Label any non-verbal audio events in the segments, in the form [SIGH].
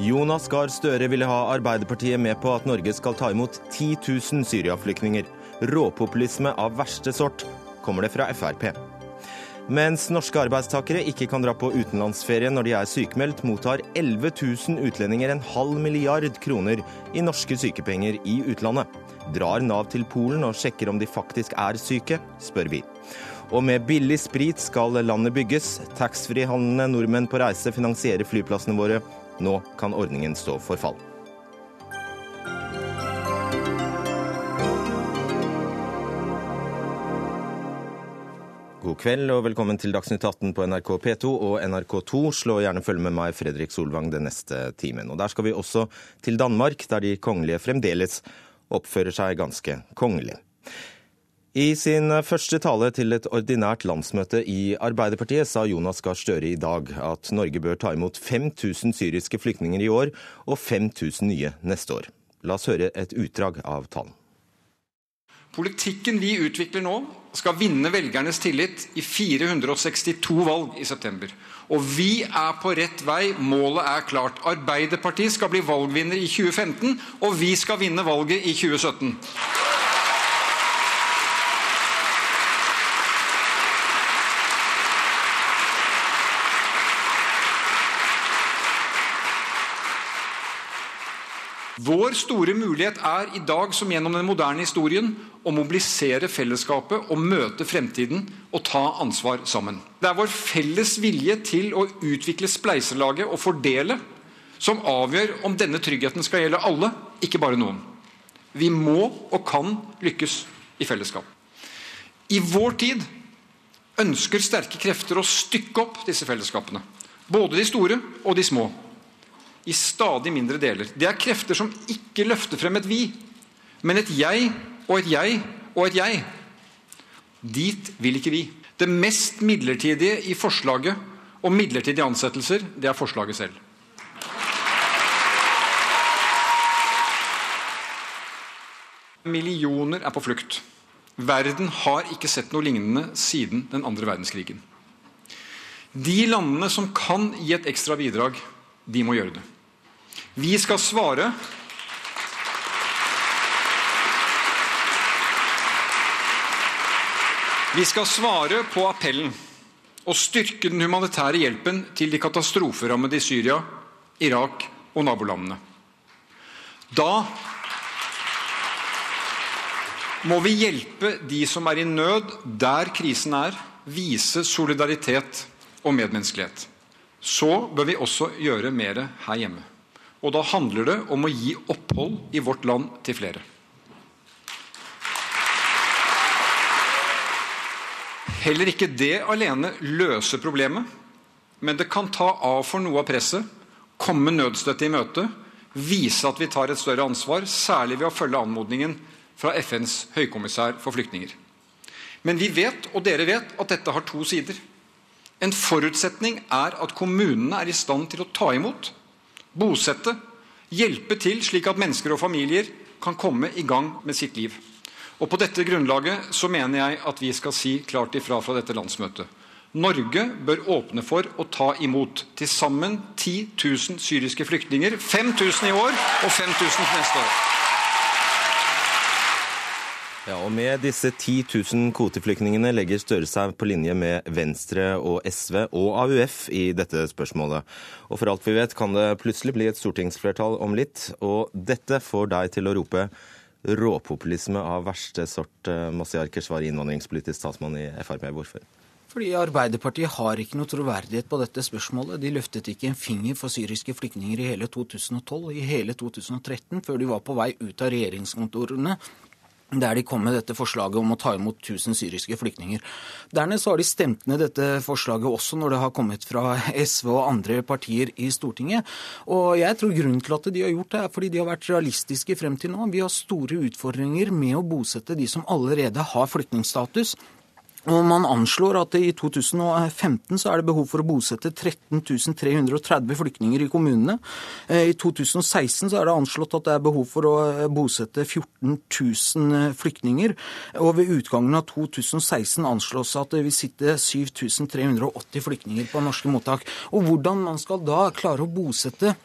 Jonas Gahr Støre ville ha Arbeiderpartiet med på at Norge skal ta imot 10 000 Syria-flyktninger. Råpopulisme av verste sort, kommer det fra Frp. Mens norske arbeidstakere ikke kan dra på utenlandsferie når de er sykemeldt, mottar 11 000 utlendinger en halv milliard kroner i norske sykepenger i utlandet. Drar Nav til Polen og sjekker om de faktisk er syke, spør vi. Og med billig sprit skal landet bygges. Taxfree-handlende nordmenn på reise finansierer flyplassene våre. Nå kan ordningen stå for fall. God kveld og velkommen til Dagsnytt 18 på NRK P2 og NRK2. Slå gjerne følge med meg, Fredrik Solvang, den neste timen. Og Der skal vi også til Danmark, der de kongelige fremdeles oppfører seg ganske kongelig. I sin første tale til et ordinært landsmøte i Arbeiderpartiet sa Jonas Gahr Støre i dag at Norge bør ta imot 5000 syriske flyktninger i år og 5000 nye neste år. La oss høre et utdrag av talen. Politikken vi utvikler nå, skal vinne velgernes tillit i 462 valg i september. Og vi er på rett vei. Målet er klart. Arbeiderpartiet skal bli valgvinner i 2015, og vi skal vinne valget i 2017. Vår store mulighet er i dag, som gjennom den moderne historien, å mobilisere fellesskapet og møte fremtiden og ta ansvar sammen. Det er vår felles vilje til å utvikle spleiselaget og fordele som avgjør om denne tryggheten skal gjelde alle, ikke bare noen. Vi må og kan lykkes i fellesskap. I vår tid ønsker sterke krefter å stykke opp disse fellesskapene. Både de store og de små i stadig mindre deler. Det er krefter som ikke løfter frem et vi, men et jeg og et jeg og et jeg. Dit vil ikke vi. Det mest midlertidige i forslaget om midlertidige ansettelser, det er forslaget selv. Millioner er på flukt. Verden har ikke sett noe lignende siden den andre verdenskrigen. De landene som kan gi et ekstra bidrag, de må gjøre det. Vi skal svare Vi skal svare på appellen og styrke den humanitære hjelpen til de katastroferammede i Syria, Irak og nabolandene. Da må vi hjelpe de som er i nød der krisen er, vise solidaritet og medmenneskelighet så bør vi også gjøre mer her hjemme. Og da handler det om å gi opphold i vårt land til flere. Heller ikke det alene løser problemet, men det kan ta av for noe av presset, komme nødstøtte i møte, vise at vi tar et større ansvar, særlig ved å følge anmodningen fra FNs høykommissær for flyktninger. Men vi vet, og dere vet, at dette har to sider. En forutsetning er at kommunene er i stand til å ta imot, bosette, hjelpe til slik at mennesker og familier kan komme i gang med sitt liv. Og På dette grunnlaget så mener jeg at vi skal si klart ifra fra dette landsmøtet. Norge bør åpne for å ta imot til sammen 10 000 syriske flyktninger. 5000 i år og 5000 neste år. Ja, og Med disse 10 000 kvoteflyktningene legger Støre seg på linje med Venstre og SV og AUF i dette spørsmålet. Og For alt vi vet kan det plutselig bli et stortingsflertall om litt. Og dette får deg til å rope råpopulisme av verste sort. Eh, Masiar Keshvari, innvandringspolitisk statsmann i Frp. Hvorfor? Fordi Arbeiderpartiet har ikke noe troverdighet på dette spørsmålet. De løftet ikke en finger for syriske flyktninger i hele 2012, og i hele 2013, før de var på vei ut av regjeringskontorene der de kom med dette forslaget om å ta imot 1000 syriske flyktninger. Dernest har de stemt ned dette forslaget også når det har kommet fra [LAUGHS] SV og andre partier i Stortinget. Og jeg tror grunnen til at de har gjort det, er fordi de har vært realistiske frem til nå. Vi har store utfordringer med å bosette de som allerede har flyktningstatus. Og Man anslår at i 2015 så er det behov for å bosette 13 330 flyktninger i kommunene. I 2016 så er det anslått at det er behov for å bosette 14 000 flyktninger. Og ved utgangen av 2016 anslås at det vil sitte 7380 flyktninger på norske mottak. Og hvordan man skal da klare å bosette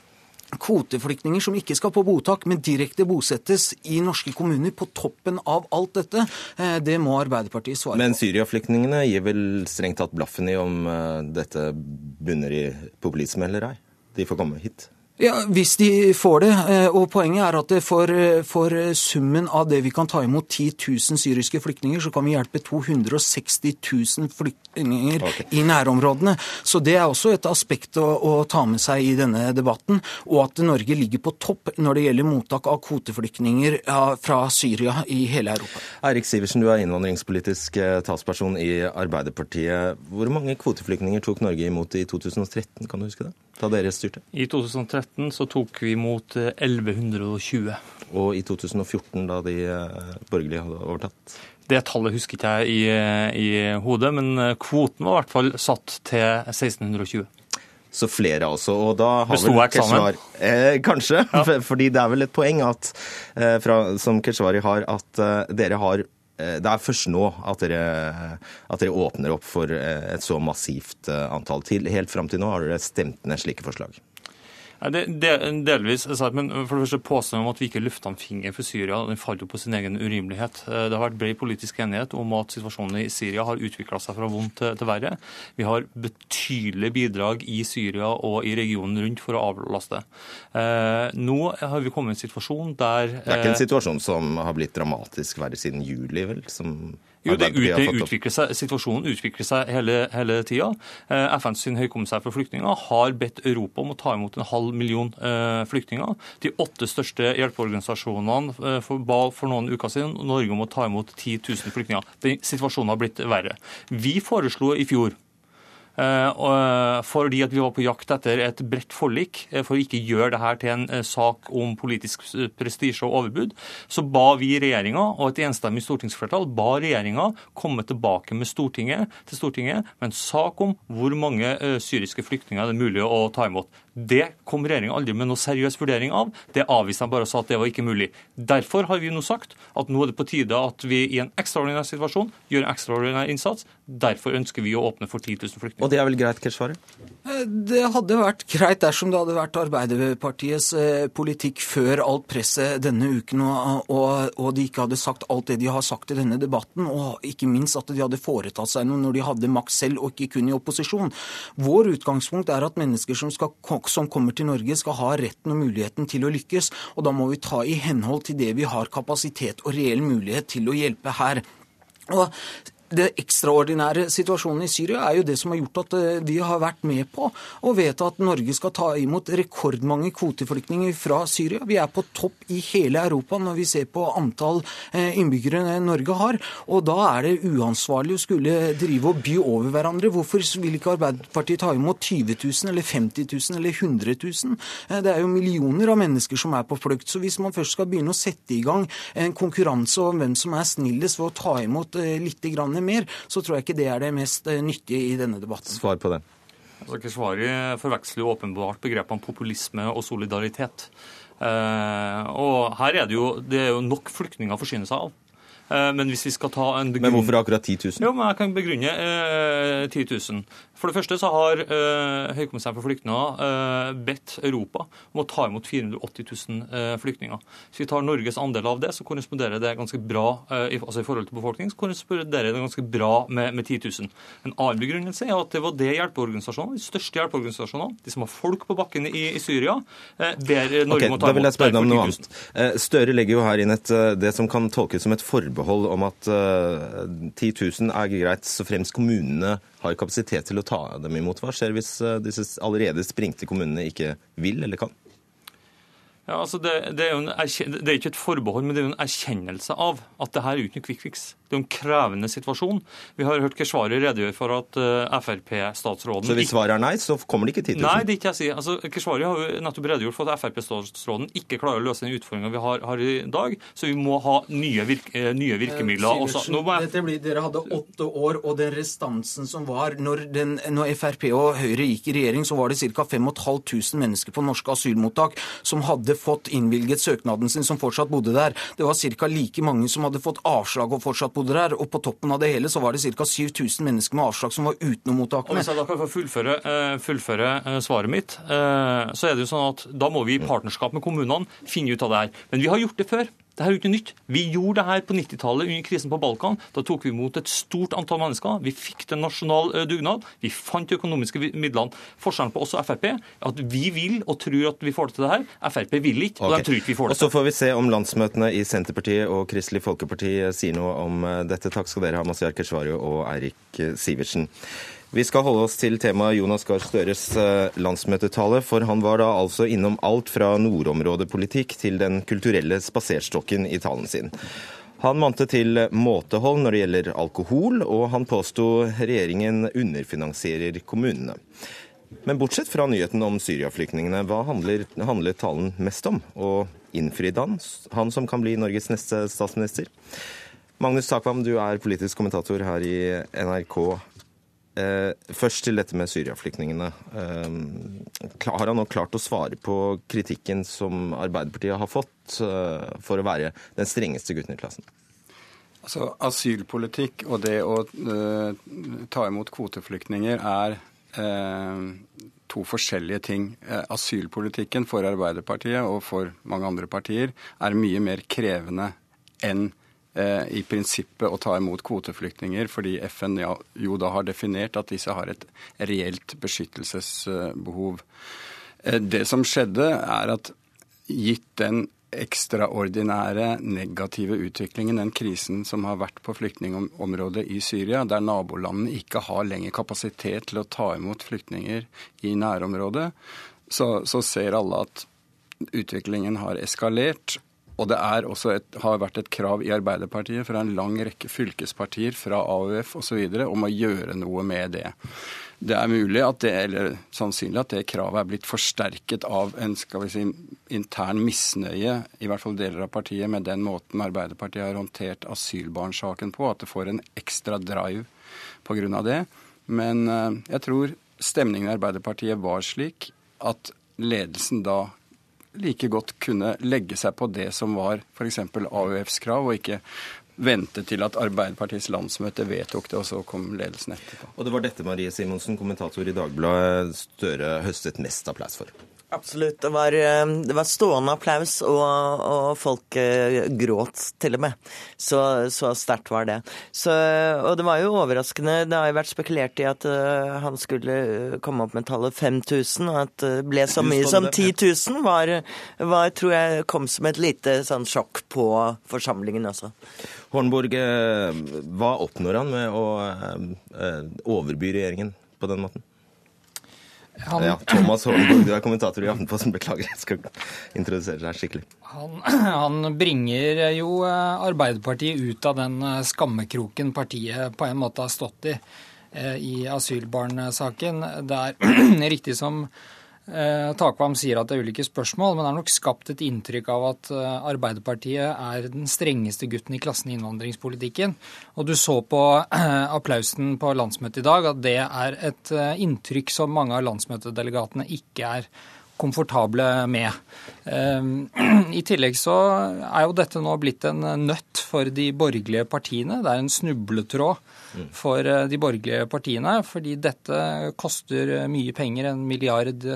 kvoteflyktninger som ikke skal på botak, men direkte bosettes i norske kommuner på toppen av alt dette, eh, det må Arbeiderpartiet svare på. Men Syria-flyktningene gir vel strengt tatt blaffen i om eh, dette bunner i populisme eller ei? De får komme hit? Ja, Hvis de får det. Eh, og Poenget er at for, for, summen av det vi kan ta imot 10 000 syriske flyktninger, så kan vi hjelpe 260 000 flyktninger okay. i nærområdene. Så Det er også et aspekt å, å, ta med seg i denne debatten. Og at Norge ligger på topp når det gjelder mottak av kvoteflyktninger fra Syria i hele Europa. Eirik Sivertsen, du er innvandringspolitisk eh, talsperson i Arbeiderpartiet. Hvor mange kvoteflyktninger tok Norge imot i 2013, kan du huske det? Da dere styrte? I 2013 2013 så tok vi imot 1120. Eh, Og i 2014, da de eh, borgerlige hadde overtatt? Det tallet husker ikke jeg i, eh, i hodet, men kvoten var i hvert fall satt til 1620. Så flere altså. Og da har vel Keshvar eh, Kanskje, ja. [LAUGHS] fordi det er vel et poeng at, eh, fra, som Keshvari har, at eh, dere har det er først nå at dere, at dere, åpner opp for eh, et så massivt eh, antall. Til, helt fram til nå har dere stemt ned slike forslag. Det, det, delvis, men for det første Påstanden om at vi ikke løfter en finger for Syria, den faller på sin egen urimelighet. Det har vært bred politisk enighet om at situasjonen i Syria har utvikla seg fra vondt til, til verre. Vi har betydelige bidrag i Syria og i regionen rundt for å avlaste. Eh, nå har vi kommet i en situasjon der Det er ikke en situasjon som har blitt dramatisk verre siden juli, vel? som jo, det, ut, utvikler seg, Situasjonen utvikler seg hele, hele tida. Eh, FNs høykommissær for flyktninger har bedt Europa om å ta imot en halv million eh, flyktninger. De åtte største hjelpeorganisasjonene eh, ba for noen uker siden Norge om å ta imot 10 000 flyktninger. Den situasjonen har blitt verre. Vi foreslo i fjor fordi at vi var på jakt etter et bredt forlik, eh, for å ikke gjøre dette til en sak om politisk prestisje og overbud, så ba vi regjeringa, og et enstemmig stortingsflertall ba regjeringa komme tilbake med Stortinget, til Stortinget med en sak om hvor mange syriske flyktninger det er mulig å ta imot. Det kom regjeringa aldri med noe seriøs vurdering av. Det avviste de bare og sa at det var ikke mulig. Derfor har vi nå sagt at nå er det på tide at vi i en ekstraordinær situasjon gjør en ekstraordinær innsats. Derfor ønsker vi å åpne for 10 000 flyktninger. Og det er vel greit, Keshvari? Eh, det hadde vært greit dersom det hadde vært Arbeiderpartiets eh, politikk før alt presset denne uken, og, og, og, de ikke hadde sagt alt det de har sagt i denne debatten, og ikke minst at de hadde foretatt seg noe når de hadde makt selv og ikke kun i opposisjon. Vår utgangspunkt er at mennesker som skal som kommer til Norge, skal ha retten og muligheten til å lykkes. Og da må vi ta i henhold til det vi har kapasitet og reell mulighet til å hjelpe her. Og det ekstraordinære situasjonen i Syria er jo det som har gjort at eh, vi har vært med på å vedta at Norge skal ta imot rekordmange kvoteflyktninger fra Syria. Vi er på topp i hele Europa når vi ser på antall eh, innbyggere Norge har. Og da er det uansvarlig å skulle drive og by over hverandre. Hvorfor vil ikke Arbeiderpartiet ta imot 20 000 eller 50 000 eller 100 000? Eh, det er jo millioner av mennesker som er på flukt. Så hvis man først skal begynne å sette i gang en konkurranse om hvem som er snillest ved å ta imot litt grann mer, så tror jeg ikke det er det mest eh, nyttige i denne debatten. Svar på den. Altså, Keshvari forveksler jo åpenbart begrepene populisme og solidaritet. Eh, og her er det jo, det er jo nok flyktninger å forsyne seg av. Eh, men hvis vi skal ta en begrunn... Men hvorfor akkurat 10 000? Jo, men Jeg kan begrunne eh, 10 000. For det første så har eh, Høykommissæren for flyktninger eh, bedt Europa om å ta imot 480 000 eh, flyktninger. Hvis vi tar Norges andel av det, så korresponderer det ganske bra eh, i, altså i forhold til befolkningen, så korresponderer det ganske bra med, med 10 000. En annen begrunnelse er at det var det hjelpeorganisasjonene, de største hjelpeorganisasjonene, de som har folk på bakken i, i Syria, eh, ber Norge okay, om å ta imot. Da vil jeg spørre deg om noe annet. Eh, Støre legger jo her inn et, det som kan tolkes som et forbehold om at 10 000 er greit så fremst kommunene har kapasitet til å ta dem imot. Hva skjer hvis eh, disse allerede sprengte kommunene ikke vil eller kan? Ja, altså det, det, er en, det, er ikke et forbehold, men det er jo en erkjennelse av at det her er ikke noe fix. Det er en krevende situasjon. Vi har hørt Keshvari redegjøre for at uh, Frp-statsråden Så hvis svaret er nei, så kommer det ikke 10 000? Nei, det er ikke jeg sier. Altså, Keshvari har jo nettopp redegjort for at Frp-statsråden ikke klarer å løse den utfordringa vi har, har, i dag, så vi må ha nye, virke, eh, nye virkemidler. Eh, Sivertsen, jeg... Dette blir, dere hadde åtte år, og den restansen som var når, den, når Frp og Høyre gikk i regjering, så var det ca. 5500 mennesker på norske asylmottak som hadde fått innvilget søknaden sin, som fortsatt bodde der. Det var ca. like mange som hadde fått avslag og fortsatt bodde der. Og på toppen av det hele så var det ca. 7000 mennesker med avslag som var utenom mottakene. Og hvis jeg da kan få fullføre, eh, fullføre, eh, svaret mitt, eh, så er det jo sånn at da må vi i partnerskap med kommunene finne ut av det her. Men vi har gjort det før. Det er jo ikke nytt. Vi gjorde det her på 90-tallet under krisen på Balkan. Da tok vi imot et stort antall mennesker. Vi fikk til nasjonal dugnad. Vi fant de økonomiske midlene. Forskjellen på oss og Frp er at vi vil og tror at vi får det til det her. Frp vil ikke, og okay. de tror ikke vi får det til. Og Så får vi se om landsmøtene i Senterpartiet og Kristelig Folkeparti sier noe om dette. Takk skal dere ha, Masiar Keshvari og Eirik Sivertsen. Vi skal holde oss til temaet Jonas Gahr Støres eh, landsmøtetale, for han var da altså innom alt fra nordområdepolitikk til den kulturelle spaserstokken i talen sin. Han mante til måtehold når det gjelder alkohol, og han påsto regjeringen underfinansierer kommunene. Men bortsett fra nyheten om Syria-flyktningene, hva handler, handler, talen mest om? Og innfridde han, han som kan bli Norges neste statsminister? Magnus Takvam, du er politisk kommentator her i NRK. Eh, først til dette med Syria-flyktningene. Eh, har han nå klart å svare på kritikken som Arbeiderpartiet har fått eh, for å være den strengeste gutten i klassen? Altså, Asylpolitikk og det å ta imot kvoteflyktninger er to forskjellige ting. Asylpolitikken for Arbeiderpartiet og for mange andre partier er mye mer krevende enn Eh, i prinsippet å ta imot kvoteflyktninger, fordi FN jo da har definert at disse har et reelt beskyttelsesbehov. Eh, det som skjedde, er at gitt den ekstraordinære negative utviklingen, den krisen som har vært på flyktningområdet i Syria, der nabolandene ikke har lenger kapasitet til å ta imot flyktninger i nærområdet, så, så ser alle at utviklingen har eskalert, og det et, har vært et krav i Arbeiderpartiet fra en lang rekke fylkespartier, fra AUF osv. om å gjøre noe med det. Det er mulig at det, eller sannsynlig at det kravet er blitt forsterket av en skal vi si, intern misnøye, i hvert fall deler av partiet, med den måten Arbeiderpartiet har håndtert asylbarnsaken på. At det får en ekstra drive pga. det. Men eh, jeg tror stemningen i Arbeiderpartiet var slik at ledelsen da like godt kunne legge seg på det som var f.eks. AUFs krav, og ikke vente til at Arbeiderpartiets landsmøte vedtok det, og så kom ledelsen etterpå. Og det var dette Marie Simonsen, kommentator i Dagbladet, Støre høstet mest applaus for? Absolutt. Det var, eh, det var, stående applaus, og, og, folk eh, gråt til og med. Så, så sterkt var det. Så, og det var jo overraskende. Det har jo vært spekulert i at uh, han skulle komme opp med tallet 5000, og at det ble så mye som 10 000, var, var, tror jeg kom som et lite sånn sjokk på forsamlingen også. Hornborg, hva oppnår han med å overby regjeringen på den måten? Han... Ja, Thomas Holmborg, du er kommentator i Aftenposten. Beklager, jeg skal introdusere deg skikkelig. Han, [CLEARS THROAT] han, bringer jo eh, Arbeiderpartiet ut av den eh, skammekroken partiet på en måte har stått i eh, i asylbarnsaken. Det er [CLEARS THROAT] riktig som Takvam sier at det er ulike spørsmål, men det har nok skapt et inntrykk av at eh, Arbeiderpartiet er den strengeste gutten i klassen i innvandringspolitikken. Og du så på eh, applausen på landsmøtet i dag at det er et inntrykk som mange av landsmøtedelegatene ikke er komfortable med. I tillegg så er jo dette nå blitt en nøtt for de borgerlige partiene. Det er en snubletråd for eh, de borgerlige partiene. Fordi dette koster mye penger, en milliard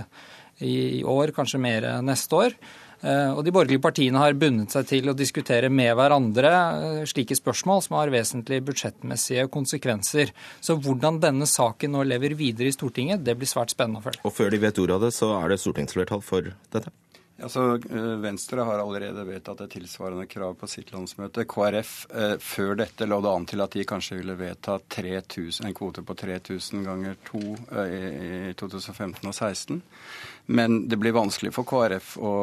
i år, kanskje mer neste år. Eh, og de borgerlige partiene har bundet seg til å diskutere med hverandre eh, slike spørsmål som har vesentlige budsjettmessige konsekvenser. Så hvordan denne saken nå lever videre i Stortinget, det blir svært spennende å følge. Og før de vet ordet av det, så er det stortingsflertall for dette? Altså, Venstre har allerede vedtatt et tilsvarende krav på sitt landsmøte. KrF eh, før dette lå det an til at de kanskje ville vedta 3000, en kvote på 3000 ganger to eh, i 2015 og 2016. Men det blir vanskelig for KrF å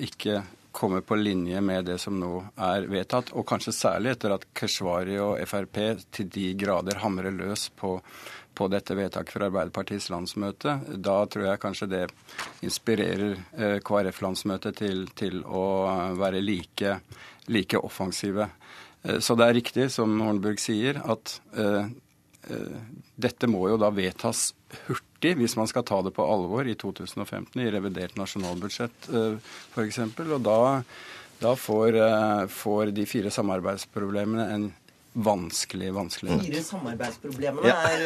ikke komme på linje med det som nå er vedtatt. Og kanskje særlig etter at Keshvari og Frp til de grader hamrer løs på, på dette vedtaket fra Arbeiderpartiets landsmøte. Da tror jeg kanskje det inspirerer eh, KrF-landsmøtet til, til, å være like, like offensive. Eh, så det er riktig, som Hornburg sier, at eh, dette må jo da vedtas hurtig hvis man skal ta det på alvor i 2015 i revidert nasjonalbudsjett eh, f.eks. Og da, da får, eh, får, de fire samarbeidsproblemene en vanskelig, vanskelig nøtt. Fire samarbeidsproblemene ja. er,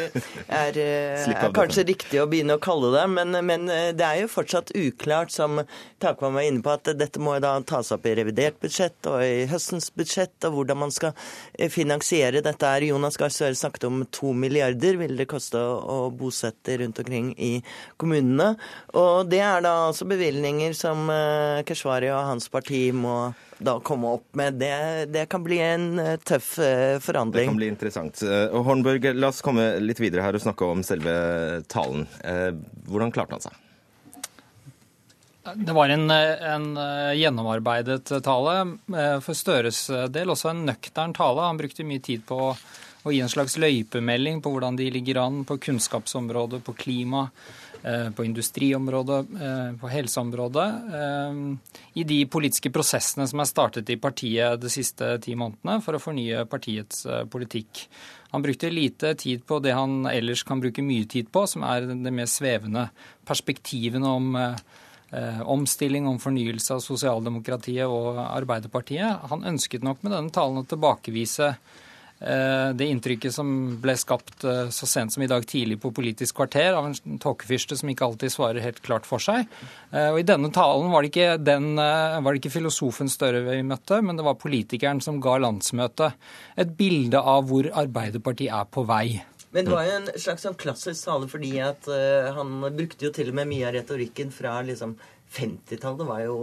er, [LAUGHS] eh, er kanskje riktig å begynne å kalle det, men, men, eh, det er jo fortsatt uklart, som Takvam var inne på, at dette må da tas opp i revidert budsjett og i høstens budsjett, og hvordan man skal eh, finansiere dette. er. Jonas Gahr Støre snakket om to milliarder vil det koste å bosette rundt omkring i kommunene. Og det er da altså bevilgninger som Keshvari og hans parti må da komme opp med. Det, det kan bli en eh, tøff eh, forandring. Det kan bli interessant. Eh, og Hornberg, la oss komme litt videre her og snakke om selve talen. Hvordan klarte han seg? Det var en, en, gjennomarbeidet tale. For Støres del også en nøktern tale. Han brukte mye tid på å gi en slags løypemelding på hvordan de ligger an på kunnskapsområdet, på klima, på industriområdet, eh, på helseområdet, eh, i de politiske prosessene som er startet i partiet de siste ti månedene for å fornye partiets politikk. Han brukte lite tid på det han ellers kan bruke mye tid på, som er det mer svevende perspektivene om omstilling, om fornyelse av sosialdemokratiet og Arbeiderpartiet. Han ønsket nok med denne talen å tilbakevise Eh, det inntrykket som ble skapt eh, så sent som i dag tidlig på Politisk kvarter av en tåkefyrste som ikke alltid svarer helt klart for seg. Eh, og I denne talen var det ikke, den, var det ikke filosofen Støre vi møtte, men det var politikeren som ga landsmøtet et bilde av hvor Arbeiderpartiet er på vei. Men det var jo en slags sånn klassisk tale fordi at han brukte jo til og med mye av retorikken fra liksom 50-tallet var jo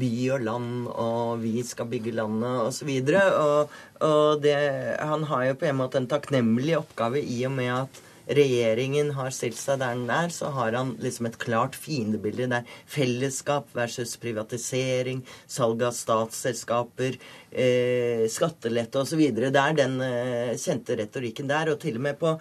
by og land, og vi skal bygge landet, osv. Og, og, og det, han har jo på en måte en takknemlig oppgave i og med at regjeringen har stilt seg der den er, så har han liksom et klart fiendebilde. Det er fellesskap versus privatisering, salg av statsselskaper, eh, skattelette osv. Det er den eh, kjente retorikken der. Og til og med på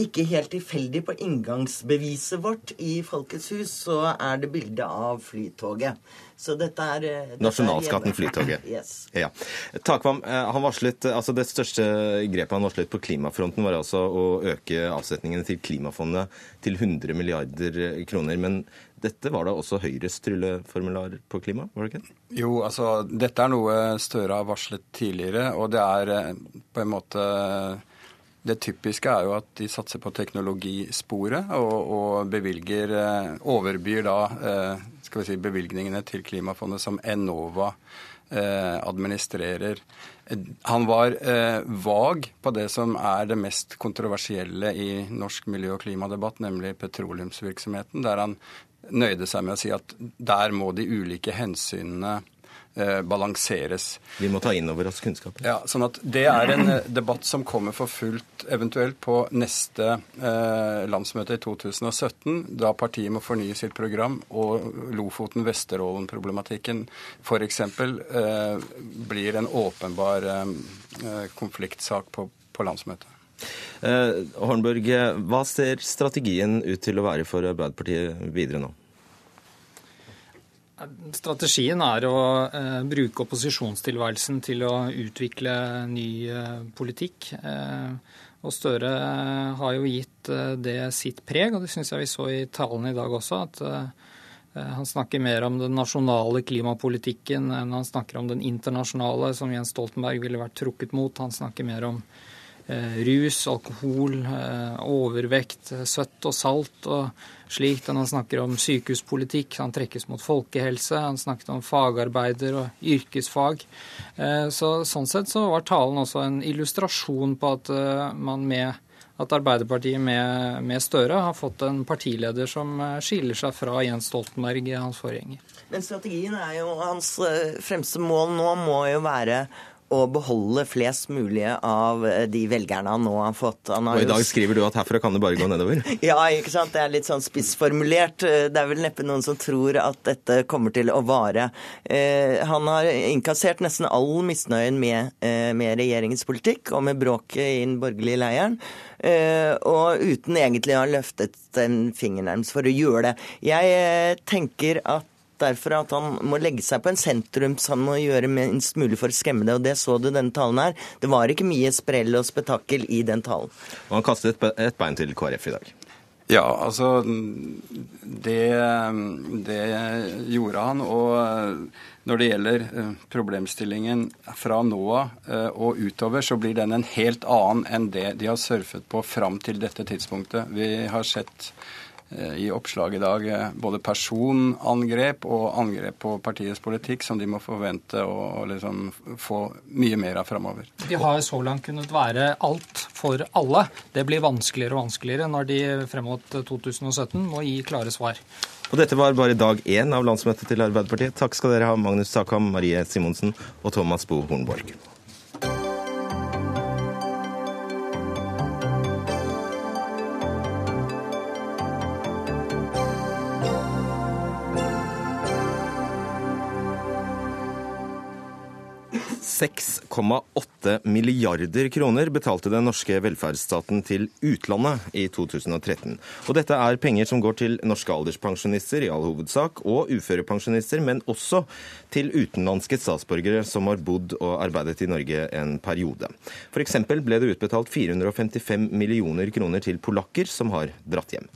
ikke helt tilfeldig på inngangsbeviset vårt i Folkets hus, så er det bilde av Flytoget. Så dette er eh, dette Nasjonalskatten Flytoget. [LAUGHS] yes. Ja. Takvam, eh, han varslet, altså Det største grepet han varslet på klimafronten, var altså å øke avsetningene til klimafondet til 100 milliarder kroner. Men dette var da også Høyres trylleformular på klima, var det ikke? Jo, altså dette er noe Støre har varslet tidligere, og det er eh, på en måte det typiske er jo at de satser på teknologisporet og, og bevilger eh, Overbyr da eh, skal vi si, bevilgningene til Klimafondet som Enova eh, administrerer. Han var vag på det som er det mest kontroversielle i norsk miljø- og klimadebatt, nemlig petroleumsvirksomheten, der han nøyde seg med å si at der må de ulike hensynene balanseres. Vi må ta inn over oss kunnskapen. Ja, sånn at Det er en eh, debatt som kommer for fullt eventuelt på neste eh, landsmøte i 2017, da partiet må fornye sitt program og Lofoten-Vesterålen-problematikken f.eks. Eh, blir en åpenbar eh, eh, konfliktsak på, på landsmøtet. Eh, Hornburg, hva ser strategien ut til å være for Arbeiderpartiet videre nå? Strategien er å eh, bruke opposisjonstilværelsen til å utvikle ny eh, politikk. Eh, og Støre eh, har jo gitt eh, det sitt preg, og det syns jeg vi så i talen i dag også. at eh, han snakker mer om den nasjonale klimapolitikken enn han snakker om den internasjonale, som Jens Stoltenberg ville vært trukket mot. Han snakker mer om rus, alkohol, overvekt, søtt og salt og slikt. han snakker om sykehuspolitikk. Han trekkes mot folkehelse. Han snakket om fagarbeider og yrkesfag. Eh, så, sånn sett så var talen også en illustrasjon på at eh, man med at Arbeiderpartiet med, med, Støre har fått en partileder som eh, skiller seg fra Jens Stoltenberg, hans forgjenger. Men strategien er jo Hans fremste mål nå må jo være å beholde flest mulig av de velgerne han nå har fått. Han har og i dag skriver du at herfra kan det bare gå nedover? [LAUGHS] ja, ikke sant. Det er litt sånn spissformulert. Det er vel neppe noen som tror at dette kommer til å vare. Han har innkassert nesten all misnøyen med, med regjeringens politikk og med bråket i den borgerlige leiren. Og uten egentlig å ha løftet en finger nærmest for å gjøre det. Jeg tenker at derfor at han må legge seg på en sentrum så han må gjøre minst mulig for å skremme det. Og det så du denne talen her. Det var ikke mye sprell og spetakkel i den talen. Og han kastet et bein til KrF i dag. Ja, altså det, det gjorde han. Og når det gjelder eh, problemstillingen fra nå av eh, og utover, så blir den en helt annen enn det de har surfet på fram til dette tidspunktet. Vi har sett Eh, i oppslag i dag eh, både personangrep og angrep på partiets politikk som de må forvente å liksom få mye mer av framover. De har så langt kunnet være alt for alle. Det blir vanskeligere og vanskeligere når de frem mot 2017 må gi klare svar. Og dette var bare dag én av landsmøtet til Arbeiderpartiet. Takk skal dere ha, Magnus Takam, Marie Simonsen og Thomas Bo Hornborg. 6,8 milliarder kroner betalte den norske velferdsstaten til utlandet i 2013. Og dette er penger som går til norske alderspensjonister i all hovedsak, og uførepensjonister, men også til utenlandske statsborgere som har bodd og arbeidet i Norge en periode. F.eks. ble det utbetalt 455 millioner kroner til polakker som har dratt hjem.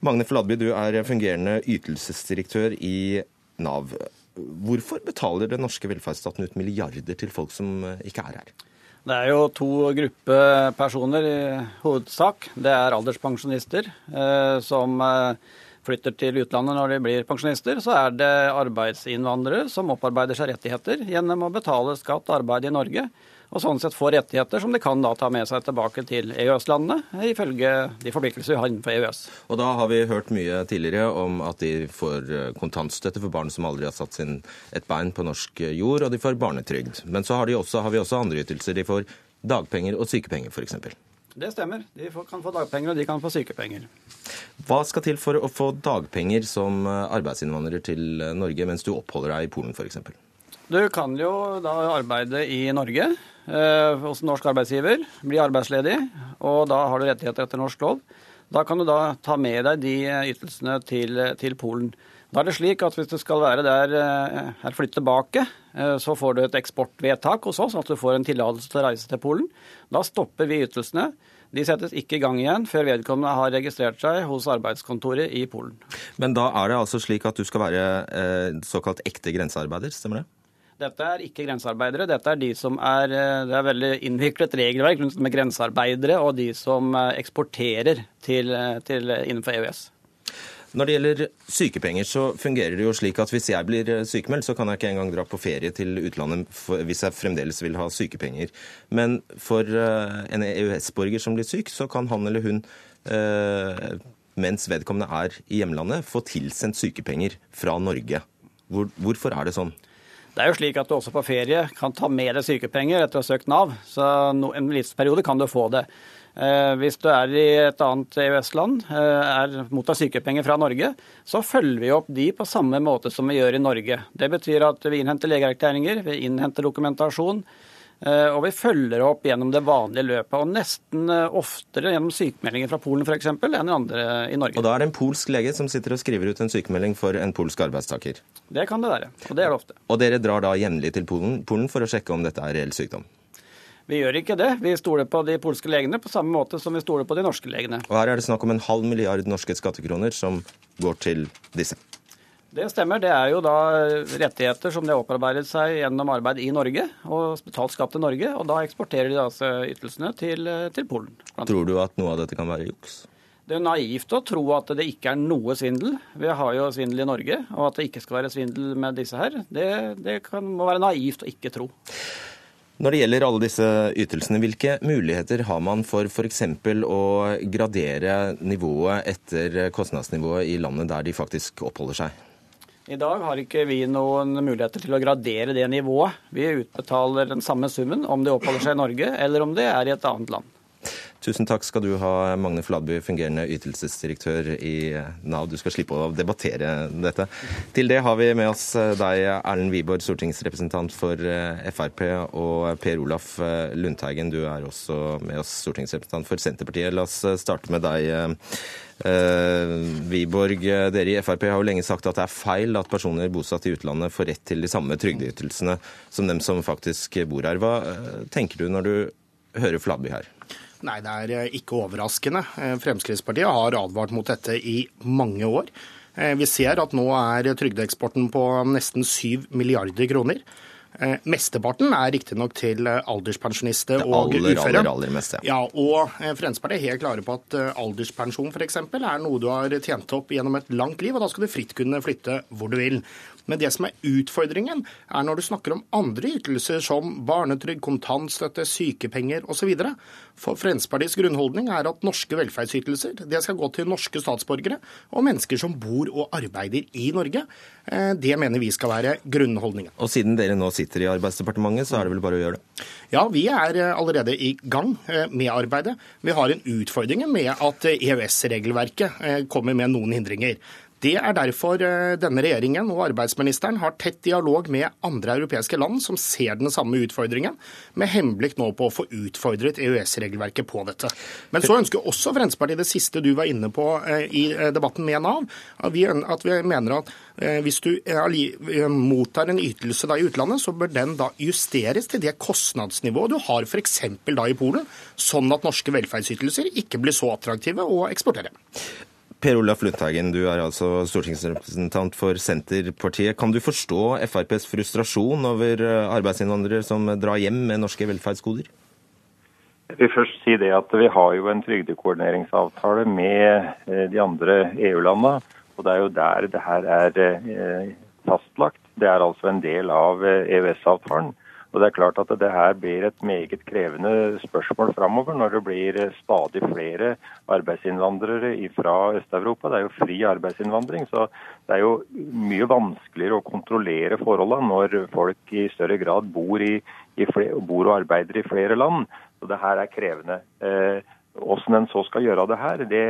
Magne Fladby, du er fungerende ytelsesdirektør i Nav. Hvorfor betaler den norske velferdsstaten ut milliarder til folk som eh, ikke er her? Det er jo to grupper personer i hovedsak. Det er alderspensjonister eh, som eh, flytter til utlandet når de blir pensjonister. Så er det arbeidsinnvandrere som opparbeider seg rettigheter gjennom å betale skatt og arbeid i Norge og sånn sett få rettigheter som de kan da ta med seg tilbake til EØS-landene, ifølge de forpliktelser vi har innenfor EØS. Og da har vi hørt mye tidligere om at de får eh, kontantstøtte for barn som aldri har satt sin et bein på norsk jord, og de får barnetrygd. Men så har, også, har vi også andre ytelser. De får dagpenger og sykepenger, f.eks. Det stemmer. De kan få dagpenger, og de kan få sykepenger. Hva skal til for å få dagpenger som eh, arbeidsinnvandrer til eh, Norge mens du oppholder deg i Polen, f.eks.? Du kan jo da arbeide i Norge eh, hos norsk arbeidsgiver, bli arbeidsledig, og da har du rettigheter etter norsk lov. Da kan du da ta med deg de ytelsene til, til Polen. Da er det slik at Hvis du skal være der eller flytte tilbake, eh, så får du et eksportvedtak hos oss, at du får en tillatelse til å reise til Polen. Da stopper vi ytelsene. De settes ikke i gang igjen før vedkommende har registrert seg hos arbeidskontoret i Polen. Men da er det altså slik at du skal være eh, såkalt ekte grensearbeider, stemmer det? Dette er ikke grensearbeidere. Dette er de som er eh, Det er veldig innviklet regelverk med grensearbeidere og de som eh, eksporterer til, eh, til innenfor EØS. Når det gjelder sykepenger, så fungerer det jo slik at hvis jeg blir sykemeldt, så kan jeg ikke engang dra på ferie til utlandet hvis jeg fremdeles vil ha sykepenger. Men for en EØS-borger som blir syk, så kan han eller hun mens vedkommende er i hjemlandet, få tilsendt sykepenger fra Norge. Hvorfor er det sånn? Det er jo slik at du også på ferie kan ta med deg sykepenger etter å ha søkt Nav. Så en livsperiode kan du få det. Eh, hvis du er i et annet EØS-land, eh, mottar sykepenger fra Norge, så følger vi opp de på samme måte som vi gjør i Norge. Det betyr at vi innhenter legeerklæringer, vi innhenter dokumentasjon. Eh, og vi følger opp gjennom det vanlige løpet, og nesten eh, oftere gjennom sykemeldinger fra Polen f.eks. enn andre i Norge. Og da er det en polsk lege som sitter og skriver ut en sykemelding for en polsk arbeidstaker? Det kan det være, og det er det ofte. Og dere drar da jevnlig til Polen, Polen for å sjekke om dette er reell sykdom? Vi gjør ikke det. Vi stoler på de polske legene på samme måte som vi stoler på de norske legene. Og her er det snakk om en halv milliard norske skattekroner som går til disse. Det stemmer. Det er jo da rettigheter som de har opparbeidet seg gjennom arbeid i Norge og betalt skatt til Norge. Og da eksporterer de altså ytelsene til, til Polen. Tror du at noe av dette kan være juks? Det er naivt å tro at det ikke er noe svindel. Vi har jo svindel i Norge. Og at det ikke skal være svindel med disse her, det, det kan, må være naivt å ikke tro. Når det gjelder alle disse ytelsene, hvilke muligheter har man for f.eks. å gradere nivået etter kostnadsnivået i landet der de faktisk oppholder seg? I dag har ikke vi noen muligheter til å gradere det nivået. Vi utbetaler den samme summen om det oppholder seg i Norge eller om det er i et annet land. Tusen takk skal du ha, Magne Fladby, fungerende ytelsesdirektør i Nav. Du skal slippe å debattere dette. Til det har vi med oss deg, Erlend Wiborg, stortingsrepresentant for eh, Frp, og Per Olaf eh, Lundteigen, du er også med oss stortingsrepresentant for Senterpartiet. La oss starte med deg. Uh, Wiborg, dere i Frp har jo lenge sagt at det er feil at personer bosatt i utlandet får rett til de samme trygdeytelsene som dem som faktisk bor her. Hva tenker du når du hører Fladby her? Nei, det er eh, ikke overraskende. Eh, Fremskrittspartiet har advart mot dette i mange år. Eh, vi ser at nå er trygdeeksporten på nesten 7 milliarder kroner. Mesteparten er riktignok til alderspensjonister og aller, uføre. Aller, aller meste. Ja, og Fremskrittspartiet er helt klare på at alderspensjon f.eks. er noe du har tjent opp gjennom et langt liv, og da skal du fritt kunne flytte hvor du vil. Men det som er utfordringen, er når du snakker om andre ytelser som barnetrygd, kontantstøtte, sykepenger osv. For Fremskrittspartiets grunnholdning er at norske velferdsytelser det skal gå til norske statsborgere og mennesker som bor og arbeider i Norge. Eh, det mener vi skal være grunnholdningen. Og siden dere nå sitter i Arbeidsdepartementet, så er det vel bare å gjøre det? Ja, vi er eh, allerede i gang eh, med arbeidet. Vi har en utfordring med at EØS-regelverket kommer med noen hindringer. Det er derfor eh, denne regjeringen og arbeidsministeren har tett dialog med andre europeiske land som ser den samme utfordringen, med henblikk nå på å få utfordret EØS-regelverket på dette. Men så ønsker også Fremskrittspartiet det siste du var inne på eh, i eh, debatten med Nav, at vi, mener at hvis du mottar en ytelse da i utlandet, så bør den da justeres til det kostnadsnivået du har f.eks. da i Polen, sånn at norske velferdsytelser ikke blir så attraktive å eksportere. Per Olaf Lundteigen, du er altså stortingsrepresentant for Senterpartiet. Kan du forstå FrPs frustrasjon over eh, arbeidsinnvandrere som drar hjem med norske velferdsgoder? Jeg vil først si det at Vi har jo en trygdekoordineringsavtale med eh, de andre EU-landene. og Det er jo der det her er eh, fastlagt. Det er altså en del av EØS-avtalen. Og Det er klart at det her blir et meget krevende spørsmål framover når det blir stadig flere arbeidsinnvandrere fra Øst-Europa. Det er jo fri arbeidsinnvandring, så det er jo mye vanskeligere å kontrollere forholdene når folk i større grad bor, i, i flere, bor og arbeider i flere land. Så det her er krevende. Eh, hvordan en så skal gjøre det her, det,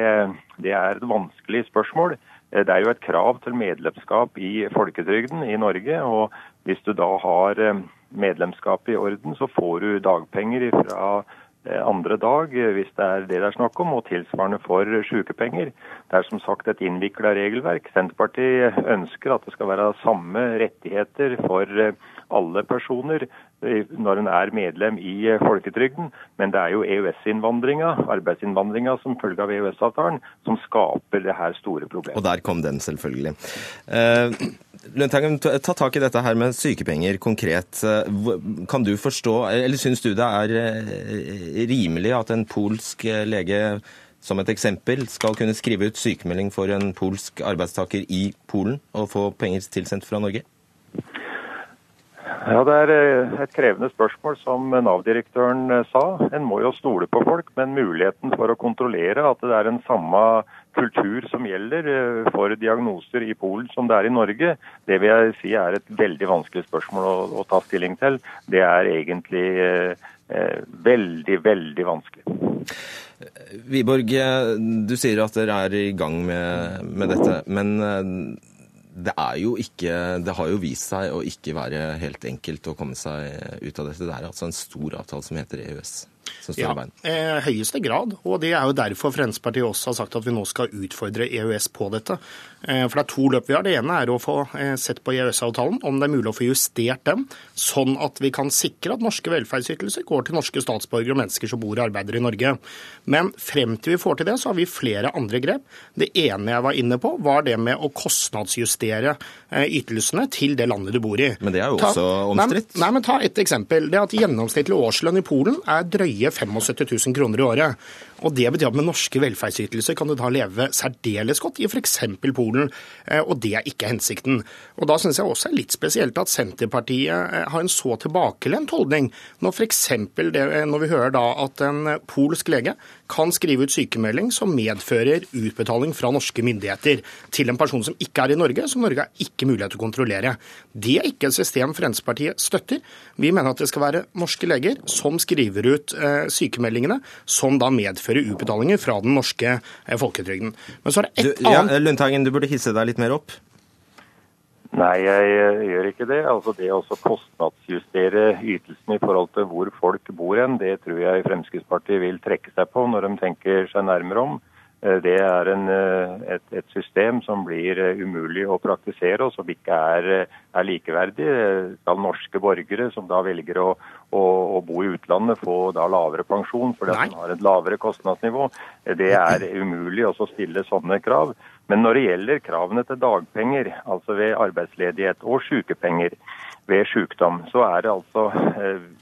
det er et vanskelig spørsmål. Eh, det er jo et krav til medlemskap i folketrygden i Norge. og Hvis du da har eh, medlemskapet i orden, så får du dagpenger fra eh, andre dag, eh, hvis det er det det er snakk om, og tilsvarende for sykepenger. Det er som sagt et innvikla regelverk. Senterpartiet ønsker at det skal være samme rettigheter for eh, alle personer når en er medlem i folketrygden, men det er jo EØS-innvandringa, arbeidsinnvandringa som følge av EØS-avtalen, som skaper det her store problemet. Og der kom den, selvfølgelig. Eh, Lundteigen, ta tak i dette her med sykepenger konkret. Kan du forstå, eller syns du det er eh, rimelig at en polsk eh, lege som et eksempel skal kunne skrive ut sykemelding for en polsk arbeidstaker i Polen og få penger tilsendt fra Norge? Ja, Det er eh, et krevende spørsmål, som Nav-direktøren sa. En må jo stole på folk, men muligheten for å kontrollere at det er en samme kultur som gjelder eh, for diagnoser i Polen som det er i Norge, det vil jeg si er et veldig vanskelig spørsmål å, å ta stilling til. Det er egentlig eh, eh veldig, veldig vanskelig. Wiborg, eh, du sier at dere er i gang med, med dette. Men det er jo ikke Det har jo vist seg å ikke være helt enkelt å komme seg ut av dette. Det er altså en stor avtale som heter EØS ja? Eh, høyeste grad. Og det er jo derfor Fremskrittspartiet også har sagt at vi nå skal utfordre EØS på dette. Eh, for det er to løp vi har. Det ene er å få eh, sett på EØS-avtalen, om det er mulig å få justert den, sånn at vi kan sikre at norske velferdsytelser går til norske statsborgere og mennesker som bor og arbeider i Norge. Men frem til vi får til det, så har vi flere andre grep. Det ene jeg var inne på, var det med å kostnadsjustere eh, ytelsene til det landet du bor i. Men det er jo også omstridt? Nei, nei, men ta et eksempel. Det at gjennomsnittlig årslønn i Polen er drøye 75 000 kroner i året. Og Det betyr at med norske velferdsytelser kan du da leve særdeles godt i f.eks. Polen, eh, og det er ikke hensikten. Og Da syns jeg også er litt spesielt at Senterpartiet eh, har en så tilbakelent holdning, når f.eks. når vi hører da at en polsk lege kan skrive ut sykemelding som medfører utbetaling fra norske myndigheter til en person som ikke er i Norge, som Norge har ikke mulighet til å kontrollere. Det er ikke et system Fremskrittspartiet støtter. Vi mener at det skal være norske leger som skriver ut eh, sykemeldingene, som da medfører utbetalinger fra den norske eh, folketrygden. Men så er det et annet... Ja, Lundtagen, du burde hisse deg litt mer opp. Nei, jeg eh, gjør ikke det. Altså Det å kostnadsjustere ytelsene i forhold til hvor folk bor hen, det tror jeg Fremskrittspartiet vil trekke seg på når de tenker seg nærmere om. Eh, det er en, eh, et, et, system som blir umulig å praktisere, og som ikke er, er likeverdig. Skal norske borgere som da velger å, å, å, bo i utlandet, få da lavere pensjon fordi de har et lavere kostnadsnivå? Det er umulig å stille sånne krav. Men når det gjelder kravene til dagpenger, altså ved arbeidsledighet og sykepenger, ved sykdom, så er det altså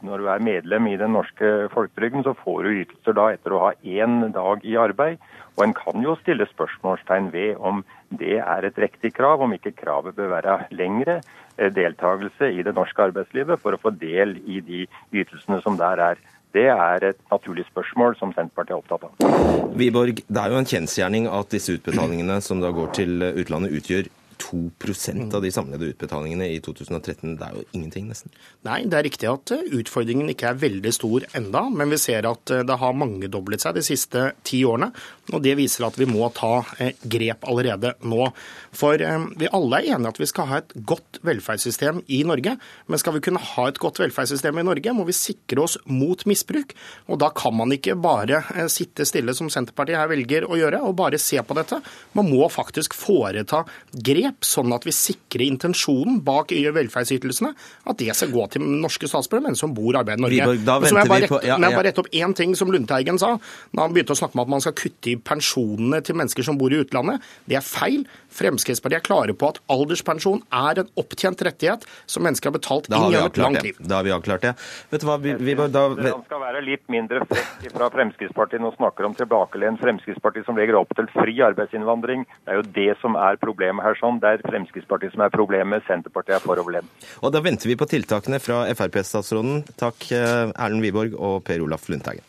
Når du er medlem i den norske folketrygden, så får du ytelser da etter å ha én dag i arbeid. Og en kan jo stille spørsmålstegn ved om det er et riktig krav, om ikke kravet bør være lengre eh, deltakelse i det norske arbeidslivet for å få del i de ytelsene som der er. Det er et naturlig spørsmål som Senterpartiet er opptatt av. Wiborg, det er jo en kjensgjerning at disse utbetalingene som da går til utlandet, utgjør 2% av de samlede utbetalingene i 2013. Det er jo ingenting, nesten. Nei, det er riktig at eh, utfordringen ikke er veldig stor enda, men vi ser at eh, det har mangedoblet seg de siste ti årene. Og Det viser at vi må ta eh, grep allerede nå. For vi alle er enige at vi skal ha et godt velferdssystem i Norge. Men skal vi kunne ha et godt velferdssystem i Norge, må vi sikre oss mot misbruk. Og da kan man ikke bare sitte stille, som Senterpartiet her velger å gjøre, og bare se på dette. Man må faktisk foreta grep grep, sånn at vi sikrer intensjonen bak velferdsytelsene, at det skal gå til norske statsborgere, men som bor og arbeider i Norge. Viborg, da men vi på... jeg ja, ja. bare rette opp én ting som Lundteigen sa. Da han begynte å snakke om at man skal kutte i pensjonene til mennesker som bor i utlandet. Det er feil. Fremskrittspartiet er klare på at alderspensjon er en opptjent rettighet som mennesker har betalt inn gjennom et langt liv. Da har vi avklart det. Vet du hva, vi, vi, da... Han skal være litt mindre frekk fra Fremskrittspartiet nå snakker om tilbakelent Fremskrittspartiet som legger opp til fri arbeidsinnvandring. Det er jo det som er problemet her. sånn. Det er Fremskrittspartiet som er problemet. Senterpartiet er foroverlent. Og da venter vi på tiltakene fra Frp-statsråden. Takk eh, Erlend Wiborg og Per Olaf Lundteigen.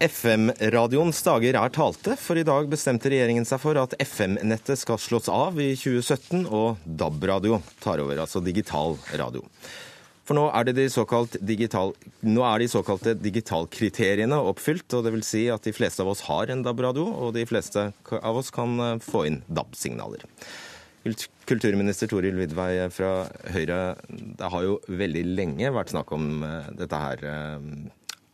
FM-radioens dager er talte, for i dag bestemte regjeringen seg for at FM-nettet skal slås av i 2017, og DAB-radio tar over, altså digital radio. For nå er, de digital, nå er de såkalte digitalkriteriene oppfylt, og vil si at de fleste av oss har en DAB-radio, og de fleste av oss kan eh, få inn DAB-signaler. Kulturminister Toril Vidvei fra Høyre, det har jo veldig lenge vært snakk om eh, dette her eh,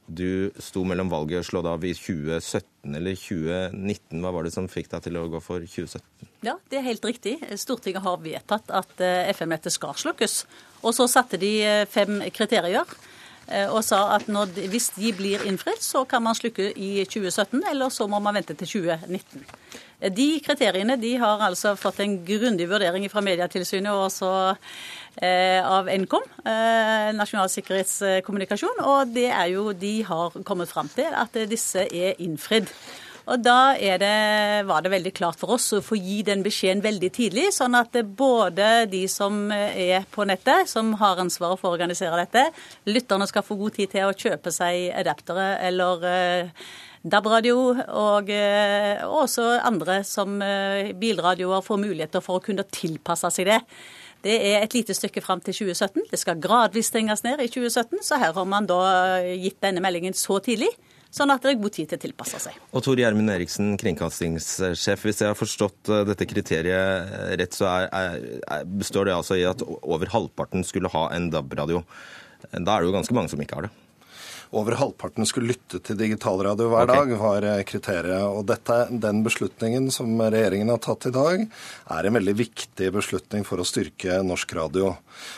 du sto mellom valget å slå det av i 2017 eller 2019. Hva var det som fikk deg til å gå for 2017? Ja, det er helt riktig. Stortinget har vedtatt at eh, FM-nettet skal slukkes. Og så satte de eh, fem kriterier eh, og sa at når, hvis de blir innfridd, så kan man slukke i 2017, eller så må man vente til 2019. De kriteriene de har altså fått en grundig vurdering fra Mediatilsynet og eh, av Nkom, eh, Nasjonal sikkerhetskommunikasjon, og det er jo de har kommet fram til at disse er innfridd. Og da det, var det veldig klart for oss å få gi den beskjeden veldig tidlig, sånn at både de som er på nettet, som har ansvaret for å organisere dette, lytterne skal få god tid til å kjøpe seg adaptere eller eh, DAB-radio, og, eh, også andre som eh, bilradioer får muligheter for å kunne tilpasse seg det. Det er et lite stykke fram til 2017. Det skal gradvis stenges ned i 2017, så her har man da gitt denne meldingen så tidlig. Sånn at det er god tid til å tilpasse seg. Og Tor Gjermund Eriksen, kringkastingssjef. Hvis jeg har forstått eh, dette kriteriet rett, så er, er, består det altså i at over halvparten skulle ha en DAB-radio. Da er det jo ganske mange som ikke har det over halvparten skulle lytte til digitalradio hver okay. dag, var eh, kriteriet. Og dette, den beslutningen som regjeringen har tatt i dag, er en veldig viktig beslutning for å styrke norsk radio.